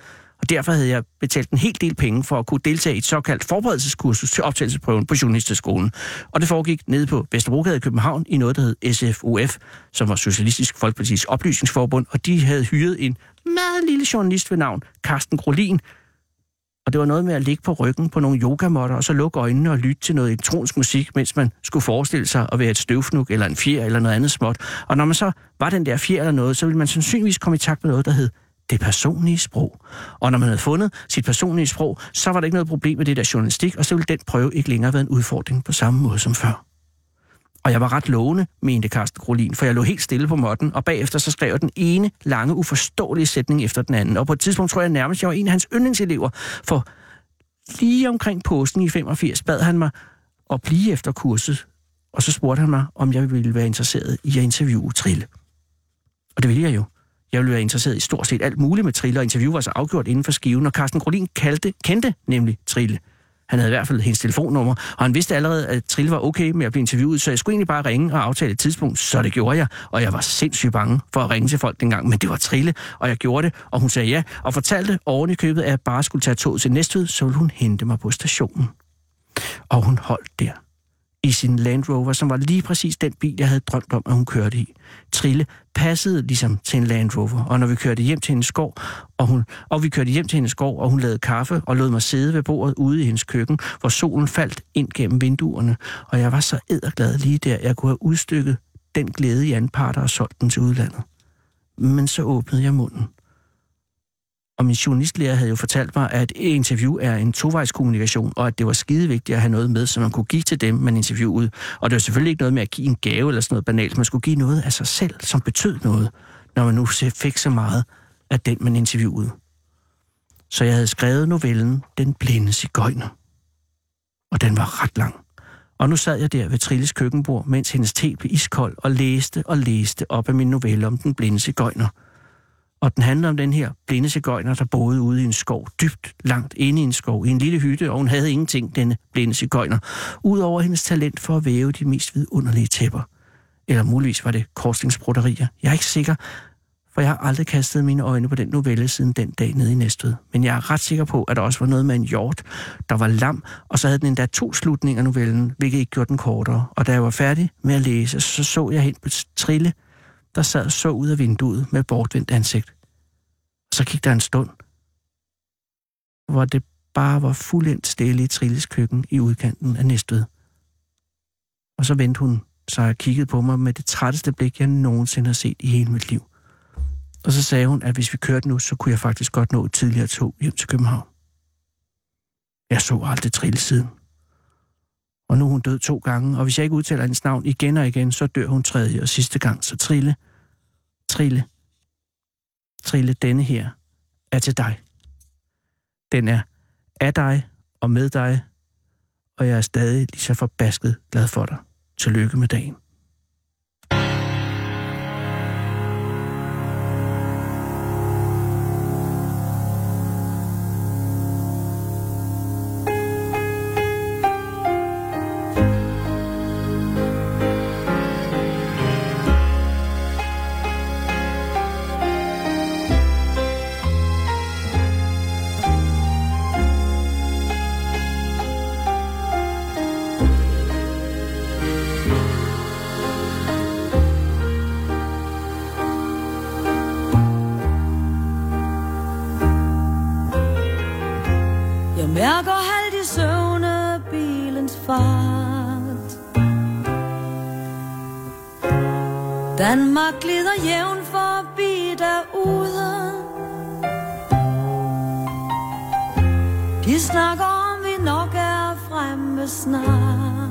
Og derfor havde jeg betalt en hel del penge for at kunne deltage i et såkaldt forberedelseskursus til optagelsesprøven på Journalisterskolen. Og det foregik nede på Vesterbrogade i København i noget, der hed SFUF, som var Socialistisk Folkepartis Oplysningsforbund, og de havde hyret en meget lille journalist ved navn Carsten Grolin, og det var noget med at ligge på ryggen på nogle yogamotter, og så lukke øjnene og lytte til noget elektronisk musik, mens man skulle forestille sig at være et støvfnug eller en fjer eller noget andet småt. Og når man så var den der fjer eller noget, så ville man sandsynligvis komme i takt med noget, der hed det personlige sprog. Og når man havde fundet sit personlige sprog, så var der ikke noget problem med det der journalistik, og så ville den prøve ikke længere være en udfordring på samme måde som før. Og jeg var ret lovende, mente Carsten Grolin, for jeg lå helt stille på måtten, og bagefter så skrev jeg den ene lange, uforståelige sætning efter den anden. Og på et tidspunkt tror jeg nærmest, jeg var en af hans yndlingselever, for lige omkring påsken i 85 bad han mig at blive efter kurset, og så spurgte han mig, om jeg ville være interesseret i at interviewe Trille. Og det ville jeg jo. Jeg ville være interesseret i stort set alt muligt med Trille, og interview var så afgjort inden for skiven, og Carsten Grolin kaldte, kendte nemlig Trille. Han havde i hvert fald hendes telefonnummer, og han vidste allerede, at Trille var okay med at blive interviewet, så jeg skulle egentlig bare ringe og aftale et tidspunkt, så det gjorde jeg. Og jeg var sindssygt bange for at ringe til folk dengang, men det var Trille, og jeg gjorde det, og hun sagde ja, og fortalte oven i købet, at jeg bare skulle tage toget til Næstved, så ville hun hente mig på stationen. Og hun holdt der i sin Land Rover, som var lige præcis den bil, jeg havde drømt om, at hun kørte i. Trille passede ligesom til en Land Rover, og når vi kørte hjem til hendes skov, og, hun, og vi kørte hjem til hendes skov, og hun lavede kaffe og lod mig sidde ved bordet ude i hendes køkken, hvor solen faldt ind gennem vinduerne, og jeg var så edderglad lige der, jeg kunne have udstykket den glæde i anparter og solgt den til udlandet. Men så åbnede jeg munden. Og min journalistlærer havde jo fortalt mig, at et interview er en tovejskommunikation, og at det var skide vigtigt at have noget med, som man kunne give til dem, man interviewede. Og det var selvfølgelig ikke noget med at give en gave eller sådan noget banalt. Man skulle give noget af sig selv, som betød noget, når man nu fik så meget af den, man interviewede. Så jeg havde skrevet novellen Den blinde cigøjner. Og den var ret lang. Og nu sad jeg der ved Trilles køkkenbord, mens hendes te blev iskold, og læste og læste op af min novelle om den blinde cigøjner. Og den handler om den her blinde cigøjner, der boede ude i en skov, dybt langt inde i en skov, i en lille hytte, og hun havde ingenting, denne blinde cigøjner, udover hendes talent for at væve de mest vidunderlige tæpper. Eller muligvis var det korslingsbroderier. Jeg er ikke sikker, For jeg har aldrig kastet mine øjne på den novelle siden den dag nede i Næstved. Men jeg er ret sikker på, at der også var noget med en hjort, der var lam, og så havde den endda to slutninger af novellen, hvilket ikke gjorde den kortere. Og da jeg var færdig med at læse, så så jeg hen på Trille, der sad så ud af vinduet med bortvendt ansigt. Og så gik der en stund, hvor det bare var fuldendt stille i Trilles køkken i udkanten af Næstved. Og så vendte hun sig og kiggede på mig med det trætteste blik, jeg nogensinde har set i hele mit liv. Og så sagde hun, at hvis vi kørte nu, så kunne jeg faktisk godt nå et tidligere tog hjem til København. Jeg så aldrig Trille siden. Og nu er hun død to gange, og hvis jeg ikke udtaler hendes navn igen og igen, så dør hun tredje og sidste gang. Så Trille, Trille, Trille, denne her er til dig. Den er af dig og med dig, og jeg er stadig lige så forbasket glad for dig. Tillykke med dagen. Fart. Danmark glider jævn forbi derude. De snakker om vi nok er fremme snart.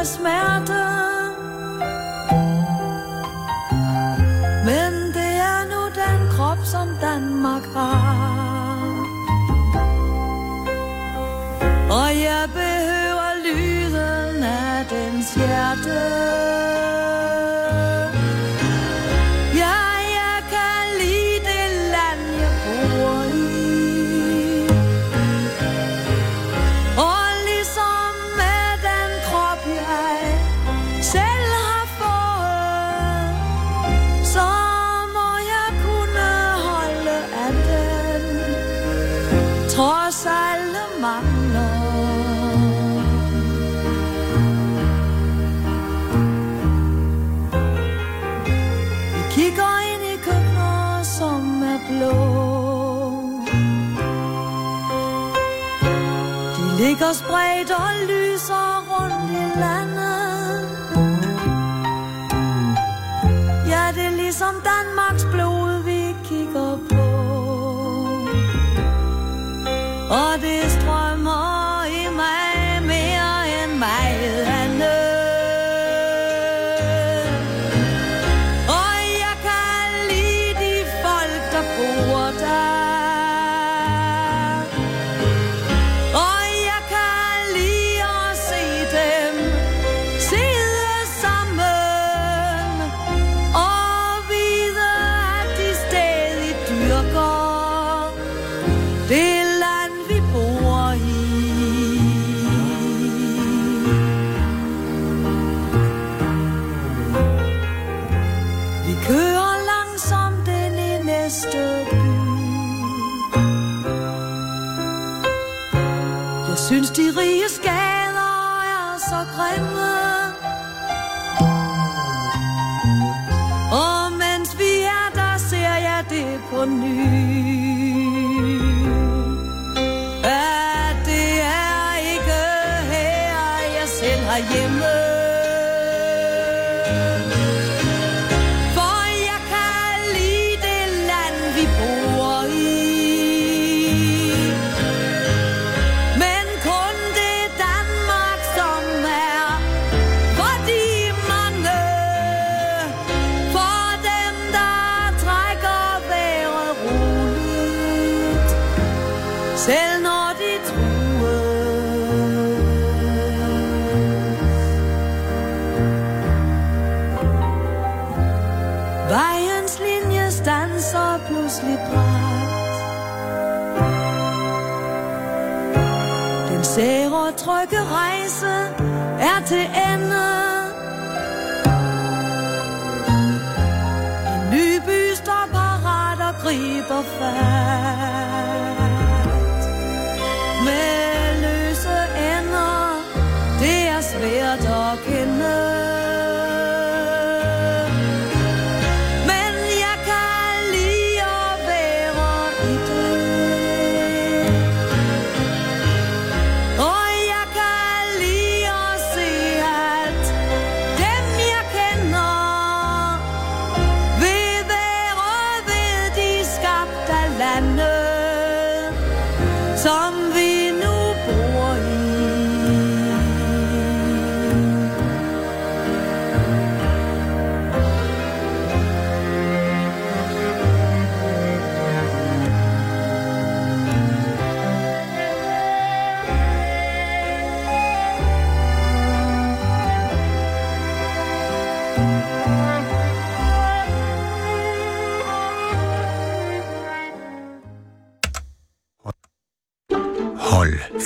Af smerte. Men det er nu den krop, som Danmark har. Og jeg behøver lyden af dens hjerte. De ligger spredt og lyser rundt i landet. Ja, det er ligesom Danmark.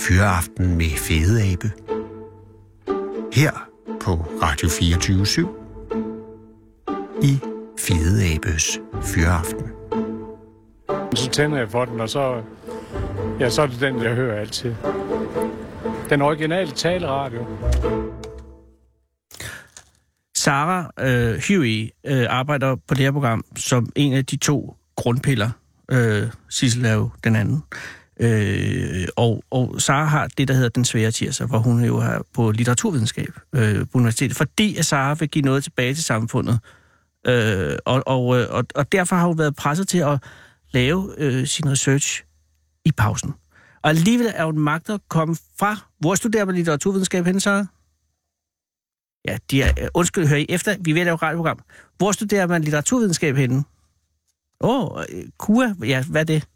Fyraften med Fede Abe. Her på Radio 24 i Fede Abes Fyraften. Så tænder jeg for den, og så, ja, så er det den, jeg hører altid. Den originale taleradio. Sarah øh, Huey øh, arbejder på det her program som en af de to grundpiller. Øh, Sissel er jo den anden. Øh, og, og Sara har det, der hedder Den Svære Tirsdag, hvor hun jo er på litteraturvidenskab øh, på universitetet, fordi at Sara vil give noget tilbage til samfundet. Øh, og, og, øh, og, og derfor har hun været presset til at lave øh, sin research i pausen. Og alligevel er hun magt at komme fra... Hvor studerer man litteraturvidenskab henne, Sara? Ja, de er, øh, undskyld, hør I efter, vi er ved at lave et radioprogram. Hvor studerer man litteraturvidenskab henne? Åh, oh, KUA, ja, hvad er det?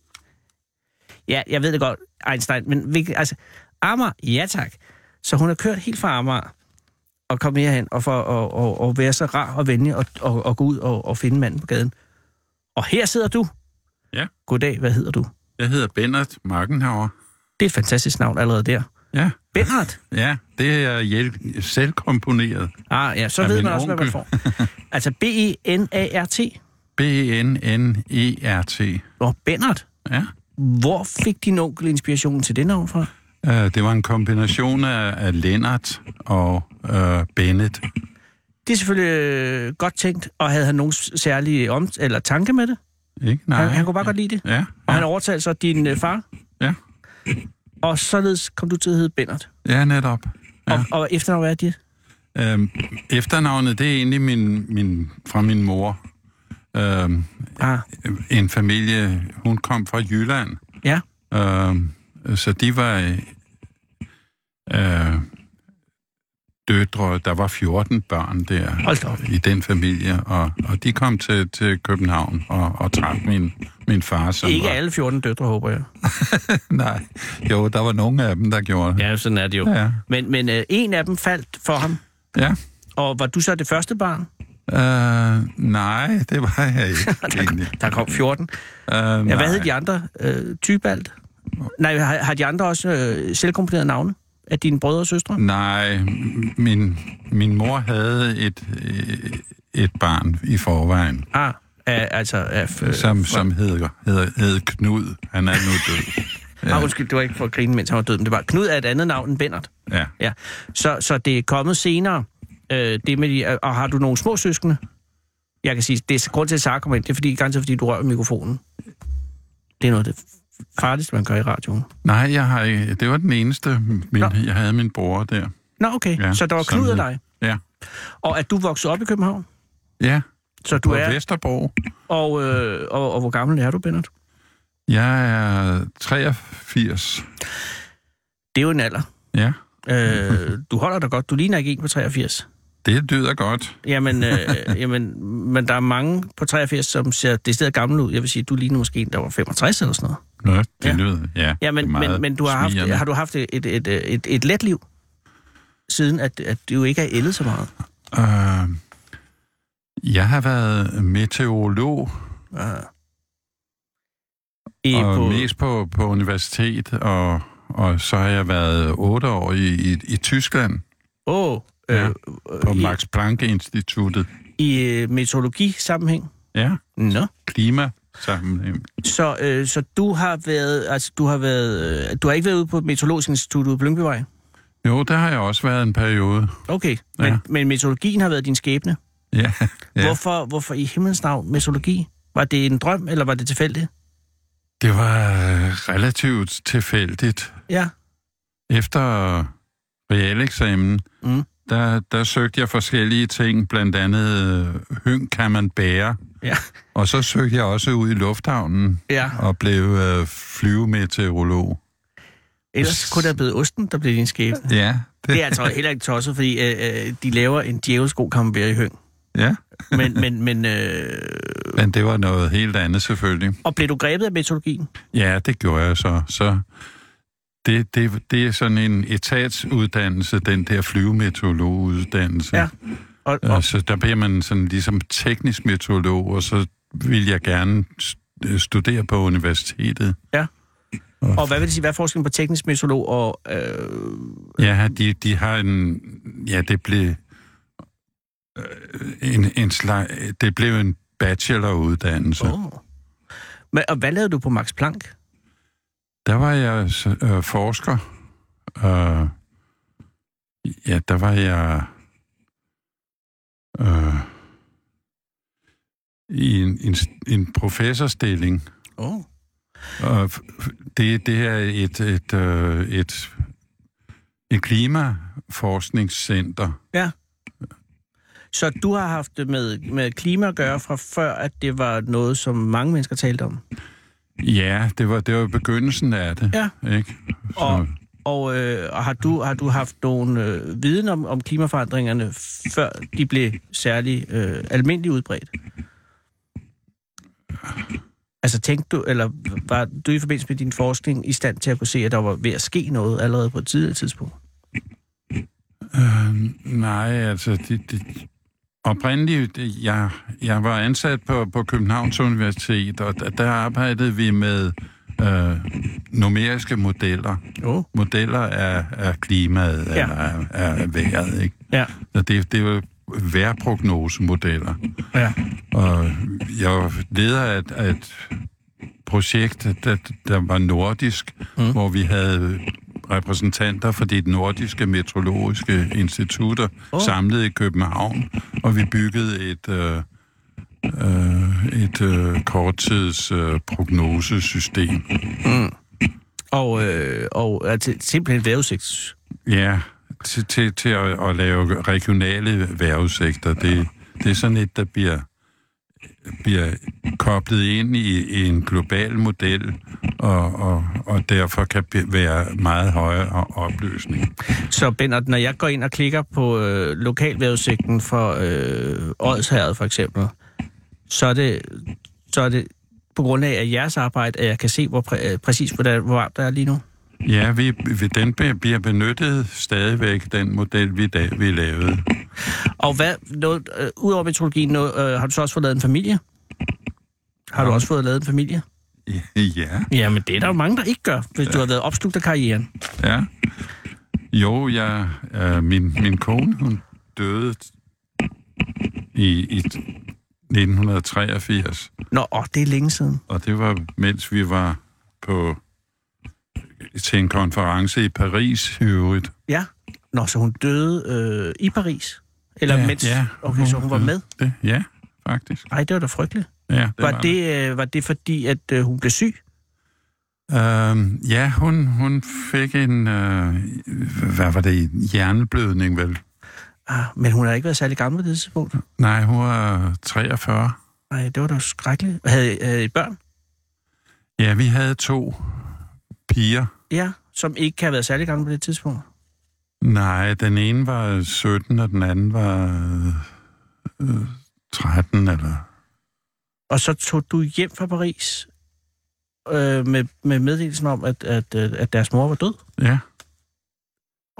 Ja, jeg ved det godt, Einstein, men hvilket, altså, Amager, ja tak. Så hun har kørt helt fra Amager og komme herhen og, for, og, og, og være så rar og venlig og, og, og gå ud og, og finde manden på gaden. Og her sidder du. Ja. Goddag, hvad hedder du? Jeg hedder Bennert Markenhauer. Det er et fantastisk navn allerede der. Ja, Bernhard. ja det er hjæl- selvkomponeret. Ah, ja, så ved man også, hvad man onkel. får. Altså B-E-N-A-R-T. B-N-N-E-R-T. Og Bernhard. Ja. Hvor fik din onkel inspirationen til det navn fra? Uh, det var en kombination af, af Lennart og uh, Bennett. Det er selvfølgelig øh, godt tænkt, og havde han nogen særlige om eller tanke med det? Ikke? Nej. Han, han kunne bare godt lide det. Ja, Og han ja, overtalte så din øh, far, ja. og således kom du til at hedde Bennert. ja netop. Ja. Ja. Og, og efternavn, hvad er det? Øhm, efternavnet, det er egentlig min, min, fra min mor. Øhm, Ah, en familie, hun kom fra Jylland. ja. Øhm, så de var øh, døtre, der var 14 børn der i den familie, og, og de kom til, til København og, og traf min, min far, som Ikke var... alle 14 døtre, håber jeg. Nej, jo, der var nogle af dem, der gjorde det. Ja, sådan er det jo. Ja. Men, men øh, en af dem faldt for ham, Ja. og var du så det første barn? Øh, nej, det var jeg ikke, egentlig. Der kom 14. Øh, Ja, nej. hvad hed de andre? Øh, Tybalt? Nej, har, har de andre også øh, selvkomponerede navne? Af dine brødre og søstre? Nej, min, min mor havde et, et barn i forvejen, Ah, af, altså af... Øh, som, som hedder, hedder, hed Knud. Han er nu død. Ja. Ah, undskyld, det var ikke for at grine, mens han var død, men det var Knud er et andet navn end Bennert. Ja. Ja. Så, så det er kommet senere, øh, det med de, og har du nogle små søskende? Jeg kan sige, det er grund til, at Sara kommer ind, det er fordi, ganske fordi du rører mikrofonen. Det er noget af det farligste, man gør i radioen. Nej, jeg har, ikke- det var den eneste. Min, Nå. jeg havde min bror der. Nå, okay. Ja, så der var Knud af dig. Ja. Og at du voksede op i København? Ja, Så du på er... Vesterbro. Og, øh, og, og hvor gammel er du, Bennett? Jeg er 83. Det er jo en alder. Ja, Øh, du holder dig godt. Du ligner ikke en på 83. det lyder godt. Jamen, øh, jamen, men der er mange på 83, som ser det stedet gammel ud. Jeg vil sige, du ligner måske en, der var 65 eller sådan noget. Nå, det Ja. lyder, ja. Ja, men, men, men du har haft, har du haft et, et, et, et, et let liv, siden at, at du ikke er ældet så meget? Øh, jeg har været meteorolog, I, og på, mest på, på universitet og, og så har jeg været otte år i, i, i Tyskland Åh, oh, Ja, øh, på i, Max Planck-instituttet. i øh, meteorologi-sammenhæng? Ja, Nå. klima sammenhæng. Så, øh, så du har været, altså du har været, øh, du har ikke været ude på Meteorologisk Institut ude på Lyngbyvej? Jo, der har jeg også været en periode. Okay, men, Ja. men meteorologien har været din skæbne. Ja, Ja. ja. Hvorfor, hvorfor i himlens navn meteorologi? Var det en drøm, eller var det tilfældigt? det var øh, relativt tilfældigt. Ja. Efter realeksamen, Mm. Der, der søgte jeg forskellige ting, blandt andet øh, høng kan man bære. Ja. Og så søgte jeg også ud i lufthavnen Ja. og blev øh, flyvemeteorolog. Ellers kunne det have blevet osten, der blev din skæbne. Ja, Det er altså heller ikke tosset, fordi øh, øh, de laver en djævelsk god camembert i høng. ja. Men, men, men øh, Men det var noget helt andet selvfølgelig. og blev du grebet af meteorologien? Ja, det gjorde jeg så. Så det, det, det er sådan en etatsuddannelse, den der flyvemeteorologuddannelse. Ja. Og, og, Og så der bliver man sådan ligesom teknisk meteorolog, og så vil jeg gerne st- studere på universitetet. og hvad vil det sige, hvad er forskellen på teknisk meteorolog og... Øh, Ja, de, de har en... Ja, det blev... øh, En, en slag, det blev en bacheloruddannelse. Oh. Men, og hvad lavede du på Max Planck? Der var jeg øh, forsker. Øh, ja, der var jeg... Øh, i en, en, en professorstilling. Oh. Og det, det er et, et, øh, et, et klimaforskningscenter. Ja. Så du har haft det med, med klima at gøre fra før, at det var noget, som mange mennesker talte om? Ja, det var, det var begyndelsen af det. Ja. Ikke? Så, Og, og, øh, og har, du, har du haft nogen øh, viden om, om klimaforandringerne, før de blev særlig øh, almindeligt udbredt? Altså tænkte du, eller var du i forbindelse med din forskning i stand til at kunne se, at der var ved at ske noget allerede på et tidligere tidspunkt? øh, nej, altså... Det, det, oprindeligt, jeg, jeg var ansat på, på Københavns Universitet, og der, der arbejdede vi med øh, numeriske modeller. Jo. Modeller af, af klimaet, Ja. eller af, af vejret, ikke? Ja. Så det, det var vejrprognosemodeller. Ja. Og jeg var leder af et, af et projekt, der, der var nordisk, mm. hvor vi havde repræsentanter for de nordiske meteorologiske institutter oh. samlet i København, og vi byggede et, øh, øh, et øh, korttids øh, prognosesystem. Og, øh, og altså, simpelthen vejrudsigt. Ja, til, til, til at, at lave regionale vejrudsigter. Det, det er sådan et, der bliver, bliver koblet ind i, i en global model, og, og, og derfor kan be- være meget højere opløsning. Så Bennert, når jeg går ind og klikker på øh, lokalvejrudsigten for øh, Odsherred for eksempel, så er det, så er det på grund af jeres arbejde, at jeg kan se, hvor præ- præcis hvor, der, hvor varmt der er lige nu. Ja, vi, vi, den bliver benyttet stadigvæk, den model, vi, da, vi lavede. Og hvad, noget, øh, udover meteorologien, noget, øh, har du så også fået lavet en familie? Har du Ja. også fået lavet en familie? Ja, Jamen, det er der jo mange, der ikke gør, hvis du har været opslugt af karrieren. ja. Jo, jeg, øh, min, min kone, hun døde i, i 1983. Nå, åh, det er længe siden. Og det var, mens vi var på til en konference i Paris i øvrigt. Ja. Nå, så hun døde øh, i Paris? Eller Ja, mens? ja. Okay, så hun var med? Det, ja, faktisk. Ej, det var da frygteligt. Ja, det Var det, øh, var det fordi, at øh, hun blev syg? Øhm, ja, hun, hun fik en, øh, hvad var det, hjerneblødning vel? Ah, men hun har ikke været særlig gammel på det tidspunkt. Nej, hun var 43. Nej, det var da skrækkeligt. Havde, havde I børn? Ja, vi havde to piger. Ja, som ikke kan have været særlig gamle på det tidspunkt. Nej, den ene var 17, og den anden var øh, 13, eller... Og så tog du hjem fra Paris øh, med, med meddelelsen om, at, at, øh, at deres mor var død. Ja,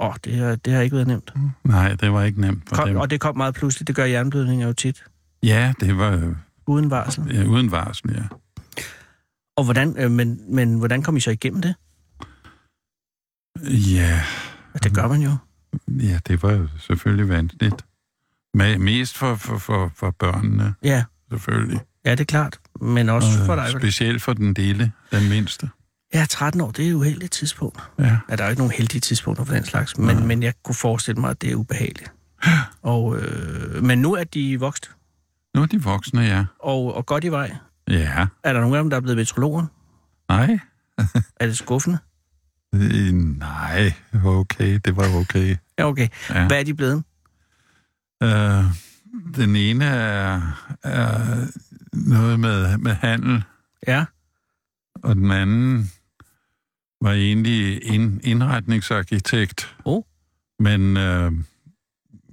Åh, det, har, det har ikke været nemt. nej, det var ikke nemt for Kom, dem. og det kom meget pludseligt. Det gør jernblødninger jo tit. Ja, det var Uden varsel. ja, uden varsel, ja. Og hvordan, øh, men, men hvordan kom I så igennem det? Ja, Det gør man jo. ja, det var jo selvfølgelig vanskeligt. Me- Mest for, for, for, for børnene, Ja, selvfølgelig. ja det er klart. Men også for dig. Specielt for den lille, den mindste. Ja, 13 år, det er jo et uheldigt tidspunkt. Ja. Ja, der er jo ikke nogen heldige tidspunkter for den slags, men, men jeg kunne forestille mig, at det er ubehageligt. Og, øh, men nu er de vokst, Nu er de voksne, ja. og, og godt i vej. Ja, Er der nogen af dem, der er blevet metrologer? nej. Er det skuffende? Øh, nej, okay, det var okay. Ja, okay. Ja. Hvad er de blevet? Øh, den ene er, er noget med, med handel, Ja, og den anden var egentlig ind, indretningsarkitekt. Oh. Men, øh,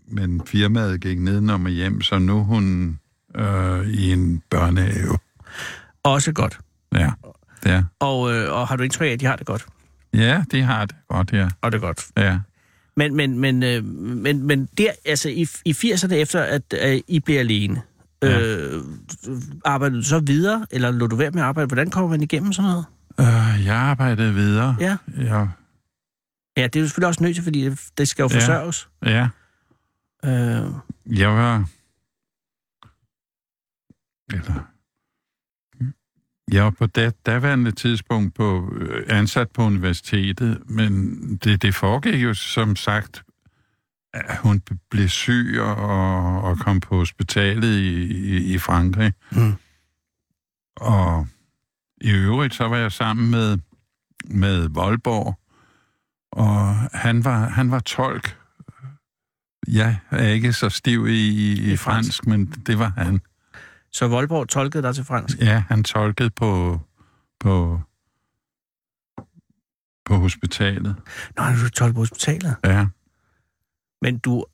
men firmaet gik nedenom og hjem, så nu er hun øh, i en børnehave. Også godt. Ja, det er. Og, øh, og har du indtryk af, at de har det godt? Ja, det har det godt, ja. Og det er godt. ja. Men, men, men, øh, men, men der, altså i, i 80'erne efter, at øh, I blev alene, Ja. øh, arbejdede du så videre, eller lå du være med at arbejde? Hvordan kommer man igennem sådan noget? Øh, jeg arbejdede videre. Ja. Jeg, Ja, det er jo selvfølgelig også nødt til, fordi det, det skal jo Ja. forsørges. ja. Øh, Jeg var... Eller... Jeg var på det daværende tidspunkt på, øh, ansat på universitetet, men det, det foregik jo som sagt, at hun blev syg og, og kom på hospitalet i, i, i Frankrig. Mm. Og i øvrigt så var jeg sammen med, med Voldborg, og han var, han var tolk. Jeg er ikke så stiv i, i, i fransk, men det var han. Så Voldborg tolkede dig til fransk? Ja, han tolkede på, på, på hospitalet. Nå, du tolkede på hospitalet. Ja. Men du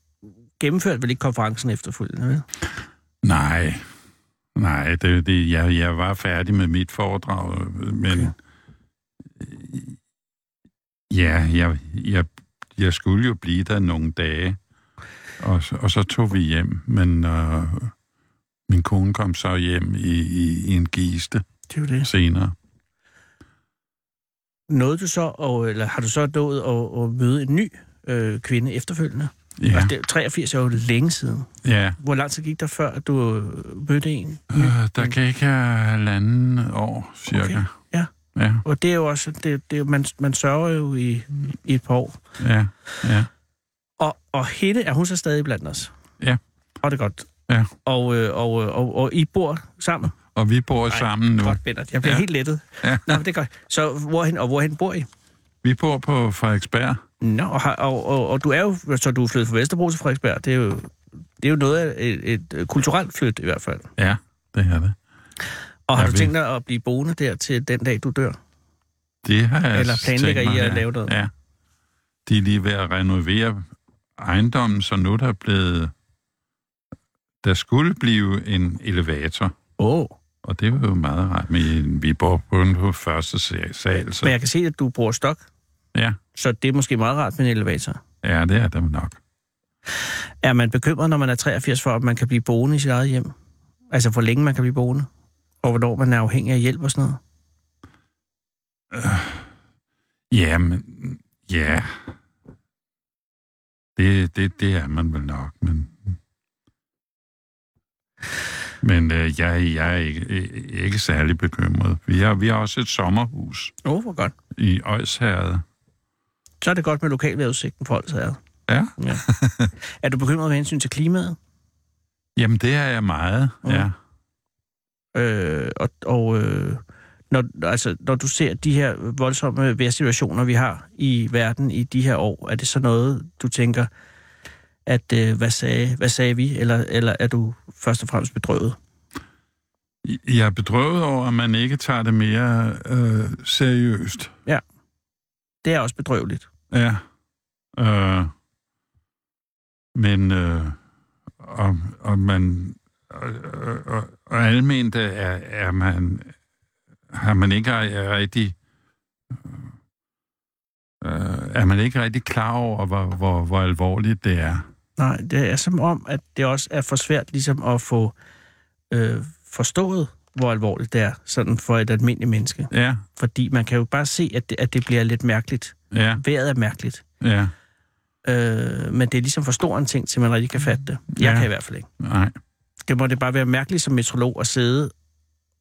gennemførte vel ikke konferencen efterfølgende, vel? Nej, nej, det, det, jeg, jeg var færdig med mit foredrag, men Okay. ja, jeg, jeg, jeg skulle jo blive der nogle dage, og, så- og så tog vi hjem, men øh, min kone kom så hjem i, i, i en giste Det er jo det. senere. Nåede du så, og, eller har du så nået at, at møde en ny øh, kvinde efterfølgende? Ja, Altså, det, 83 er jo længe siden. ja. Hvor lang tid gik der før, at du øh, mødte en? Øh, der gik jeg halvanden år, cirka. Okay, ja. Ja, Og det er jo også, det, det, man, man sørger jo i, i et par år. ja, ja. Og, og hende, er hun så stadig blandt os? Ja. Og det er godt. Ja. Og, øh, og, og, og, I bor sammen? Og vi bor sammen nu. Godt, Bennett. Jeg bliver Ja. helt lettet. Ja. Nå, det er godt. Så hvorhen, og hvorhen bor I? Vi bor på Frederiksberg. Nå, og, og, og, og du er jo, så du er flyttet fra Vesterbro til Frederiksberg. Det er jo, det er jo noget af et, et, kulturelt flyt i hvert fald. Ja, det er det. Og har Ja, du tænkt dig at blive boende der til den dag, du dør? Det har jeg Eller planlægger tænkt I mig, at ja. lave noget? Ja. De er lige ved at renovere ejendommen, så nu er der blevet... Der skulle blive en elevator, Åh. Oh. og det var jo meget rart. Men vi bor kun på første sa- sal, så Men jeg kan se, at du bruger stok, ja, så det er måske meget rart med en elevator. ja, det er det nok. Er man bekymret, når man er 83 for, at man kan blive boende i sit eget hjem? Altså, hvor længe man kan blive boende? Og hvornår man er afhængig af hjælp og sådan noget? Ja, men... Ja. Det, det, det er man vel nok, men... Men øh, jeg, jeg er ikke, ikke særlig bekymret. Vi har, vi har også et sommerhus Åh, oh, hvor godt. i Øjsherred. Så er det godt med lokalvejrudsigten for her. Ja. Ja. er du bekymret med hensyn til klimaet? Jamen, det er jeg meget, Mm. ja. Øh, og og øh, når, altså, når du ser de her voldsomme vejrsituationer, vi har i verden i de her år, er det så noget, du tænker, at øh, hvad, sagde, hvad sagde vi, eller, eller er du først og fremmest bedrøvet? Jeg er bedrøvet over, at man ikke tager det mere øh, seriøst. Det er også bedrøveligt. Ja. Øh, men øh, og, og man og, og, og alment er, er man har man ikke er rigtig øh, er man ikke rigtig klar over, hvor, hvor, hvor alvorligt det er. Nej, det er som om, at det også er for svært ligesom at få øh, forstået, hvor alvorligt det er, sådan for et almindeligt menneske. Ja, Fordi man kan jo bare se, at det, at det bliver lidt mærkeligt. Ja, Vejret er mærkeligt. ja, Øh, men det er ligesom for stor en ting, til man rigtig kan fatte det. Jeg Ja. kan i hvert fald ikke. nej. Det må det bare være mærkeligt som metrolog at sidde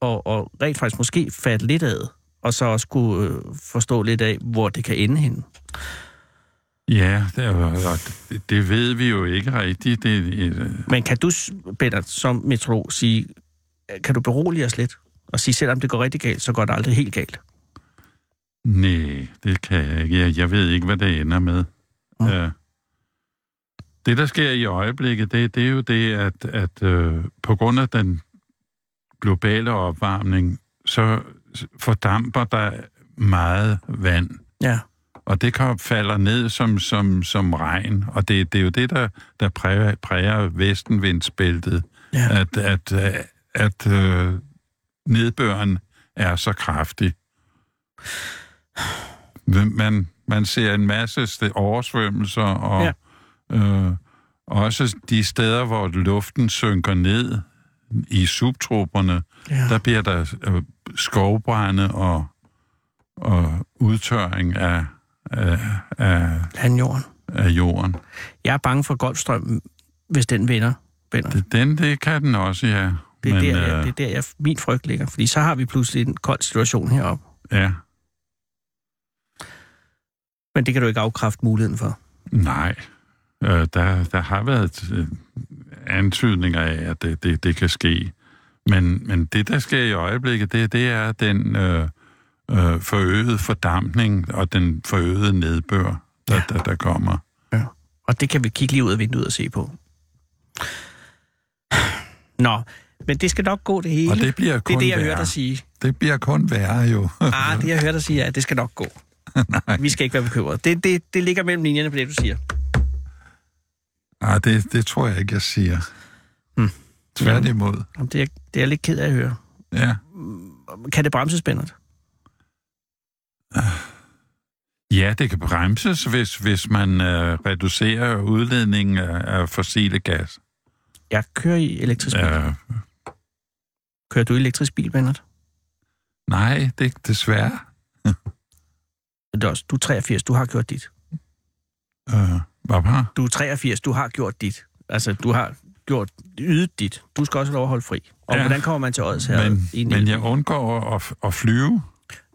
og, og rent faktisk måske fatte lidt af, og så også kunne øh, forstå lidt af, hvor det kan ende henne. Ja, det, er det, det ved vi jo ikke rigtigt. Det, er et, øh, Men kan du, Bennett, som metrolog, sige, kan du berolige os lidt? Og sige, selvom det går rigtig galt, så går det aldrig helt galt. nej, det kan jeg ikke. Jeg, jeg ved ikke, hvad det ender med. Mm. Ja. Det, der sker i øjeblikket, det, det er jo det, at, at øh, på grund af den globale opvarmning, så fordamper der meget vand. Ja. Og det kan falder ned som, som, som regn, og det, det er jo det, der, der præger, præger vestenvindsbæltet, Ja. at, at, øh, at øh, nedbøren er så kraftig. Man, man ser en masse oversvømmelser, og ja. øh, også de steder, hvor luften synker ned i subtroperne, Ja. der bliver der øh, skovbrænde og, og udtørring af, af, af, Landjorden. af jorden. Jeg er bange for Golfstrøm, hvis den vinder. vinder. Det, Det, den, det kan den også, ja. det, er Men, der, jeg, øh, det er der, jeg, min frygt ligger. Fordi så har vi pludselig en kold situation heroppe. Ja, Men det kan du ikke afkræfte muligheden for. nej. Øh, der, der har været øh, antydninger af, at det, det, det kan ske. Men, men det, der sker i øjeblikket, det, det er den øh, øh, forøgede fordampning og den forøgede nedbør, der, Ja. ja. der, der kommer. Og det kan vi kigge lige ud af vinduet og se på. Nå, men det skal nok gå det hele. Og det bliver det kun er det, jeg værre. hørte dig sige. Det bliver kun værre jo. Ah, det jeg hørte dig sige er, at det skal nok gå. Nej. Vi skal ikke være bekymrede. Det, det, det ligger mellem linjerne på det, du siger. Nej, det, det tror jeg ikke, jeg siger. Hmm. Tværtimod. Jamen, Det er, det er jeg lidt ked af at høre. Ja. Kan det bremses, Bennett? Ja, det kan bremses, hvis, hvis man øh, reducerer udledningen af, af fossile gas. Jeg kører i elektrisk bil. Øh, Kører du i elektrisk bil, Bennett? nej, det desværre. Det er også, du er 83, du har gjort dit. Øh, hvad var? Du er 83, du har gjort dit. Altså, du har gjort ydet dit. Du skal også have lov at holde fri. Og ja. Hvordan kommer man til odds her? Men, men jeg undgår at, at flyve.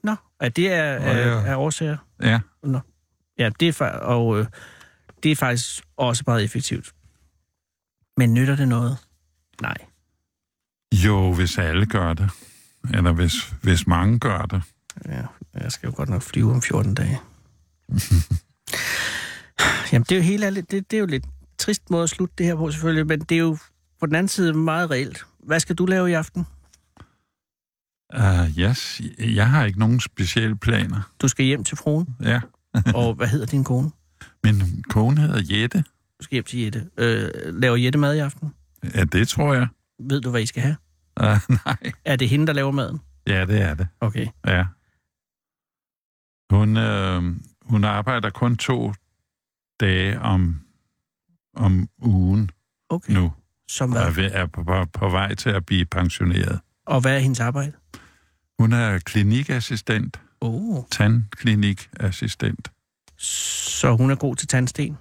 Nå, er det er, er, er årsager? Ja, Ja, det er, og, øh, det er faktisk også meget effektivt. Men nytter det noget? Nej. jo, hvis alle gør det. Eller hvis, hvis mange gør det. Ja, jeg skal jo godt nok flyve om 14 dage. Jamen, det er jo helt ærligt, det, det er jo lidt trist måde at slutte det her på, selvfølgelig, men det er jo på den anden side meget reelt. Hvad skal du lave i aften? Uh, yes, jeg har ikke nogen specielle planer. Du skal hjem til fruen, Ja, og hvad hedder din kone? min kone hedder Jette. Du skal hjem til Jette. Øh, laver Jette mad i aften? Ja, det tror jeg. Ved du, hvad I skal have? Uh, nej. Er det hende, der laver maden? Ja, det er det. Okay. Ja. Hun, øh, hun arbejder kun to dage om, om ugen Okay. nu, Som og er, hvad? er på, på, på vej til at blive pensioneret. Og hvad er hendes arbejde? Hun er klinikassistent, Oh. tandklinikassistent. Så hun er god til tandsten.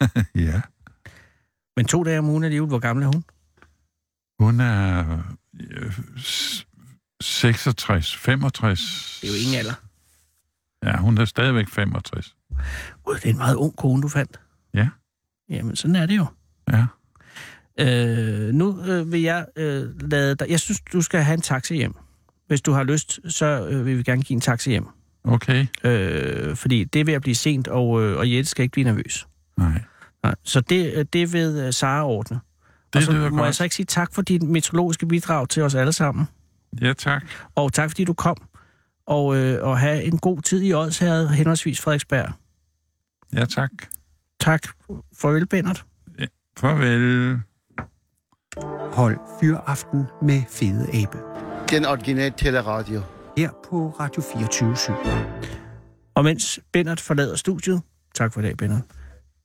Ja. Men to dage om ugen alligevel, hvor gammel er hun? Hun er øh, s- 66, 65. Det er jo ingen alder. Ja, hun er stadigvæk 65. Gud, det er en meget ung kone, du fandt. Ja. Jamen, sådan er det jo. Ja. Øh, nu øh, vil jeg øh, lade dig... Jeg synes, du skal have en taxa hjem. Hvis du har lyst, så øh, vil vi gerne give en taxa hjem. Okay. Øh, fordi det er ved at blive sent, og, øh, og Jette skal ikke blive nervøs. Nej. Nej. Så det, øh, det vil øh, Sara ordne. Det og så lyder må jeg godt. så ikke sige tak for dit meteorologiske bidrag til os alle sammen. Ja, tak. Og tak fordi du kom. Og, øh, og have en god tid i Odsherred, henholdsvis Frederiksberg. Ja, tak. Tak. Farvel, Bennert. Farvel. Hold Fyraften med Fede Abe. Den originale teleradio. Her på Radio 24 Og mens Bennert forlader studiet, tak for i dag, Bennert,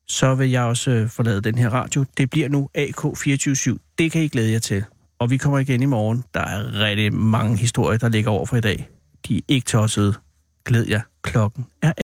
så vil jeg også øh, forlade den her radio. Det bliver nu AK247. Det kan I glæde jer til. Og vi kommer igen i morgen. Der er rigtig mange historier, der ligger over for i dag. De er ikke tossede. Glæd jer. Klokken er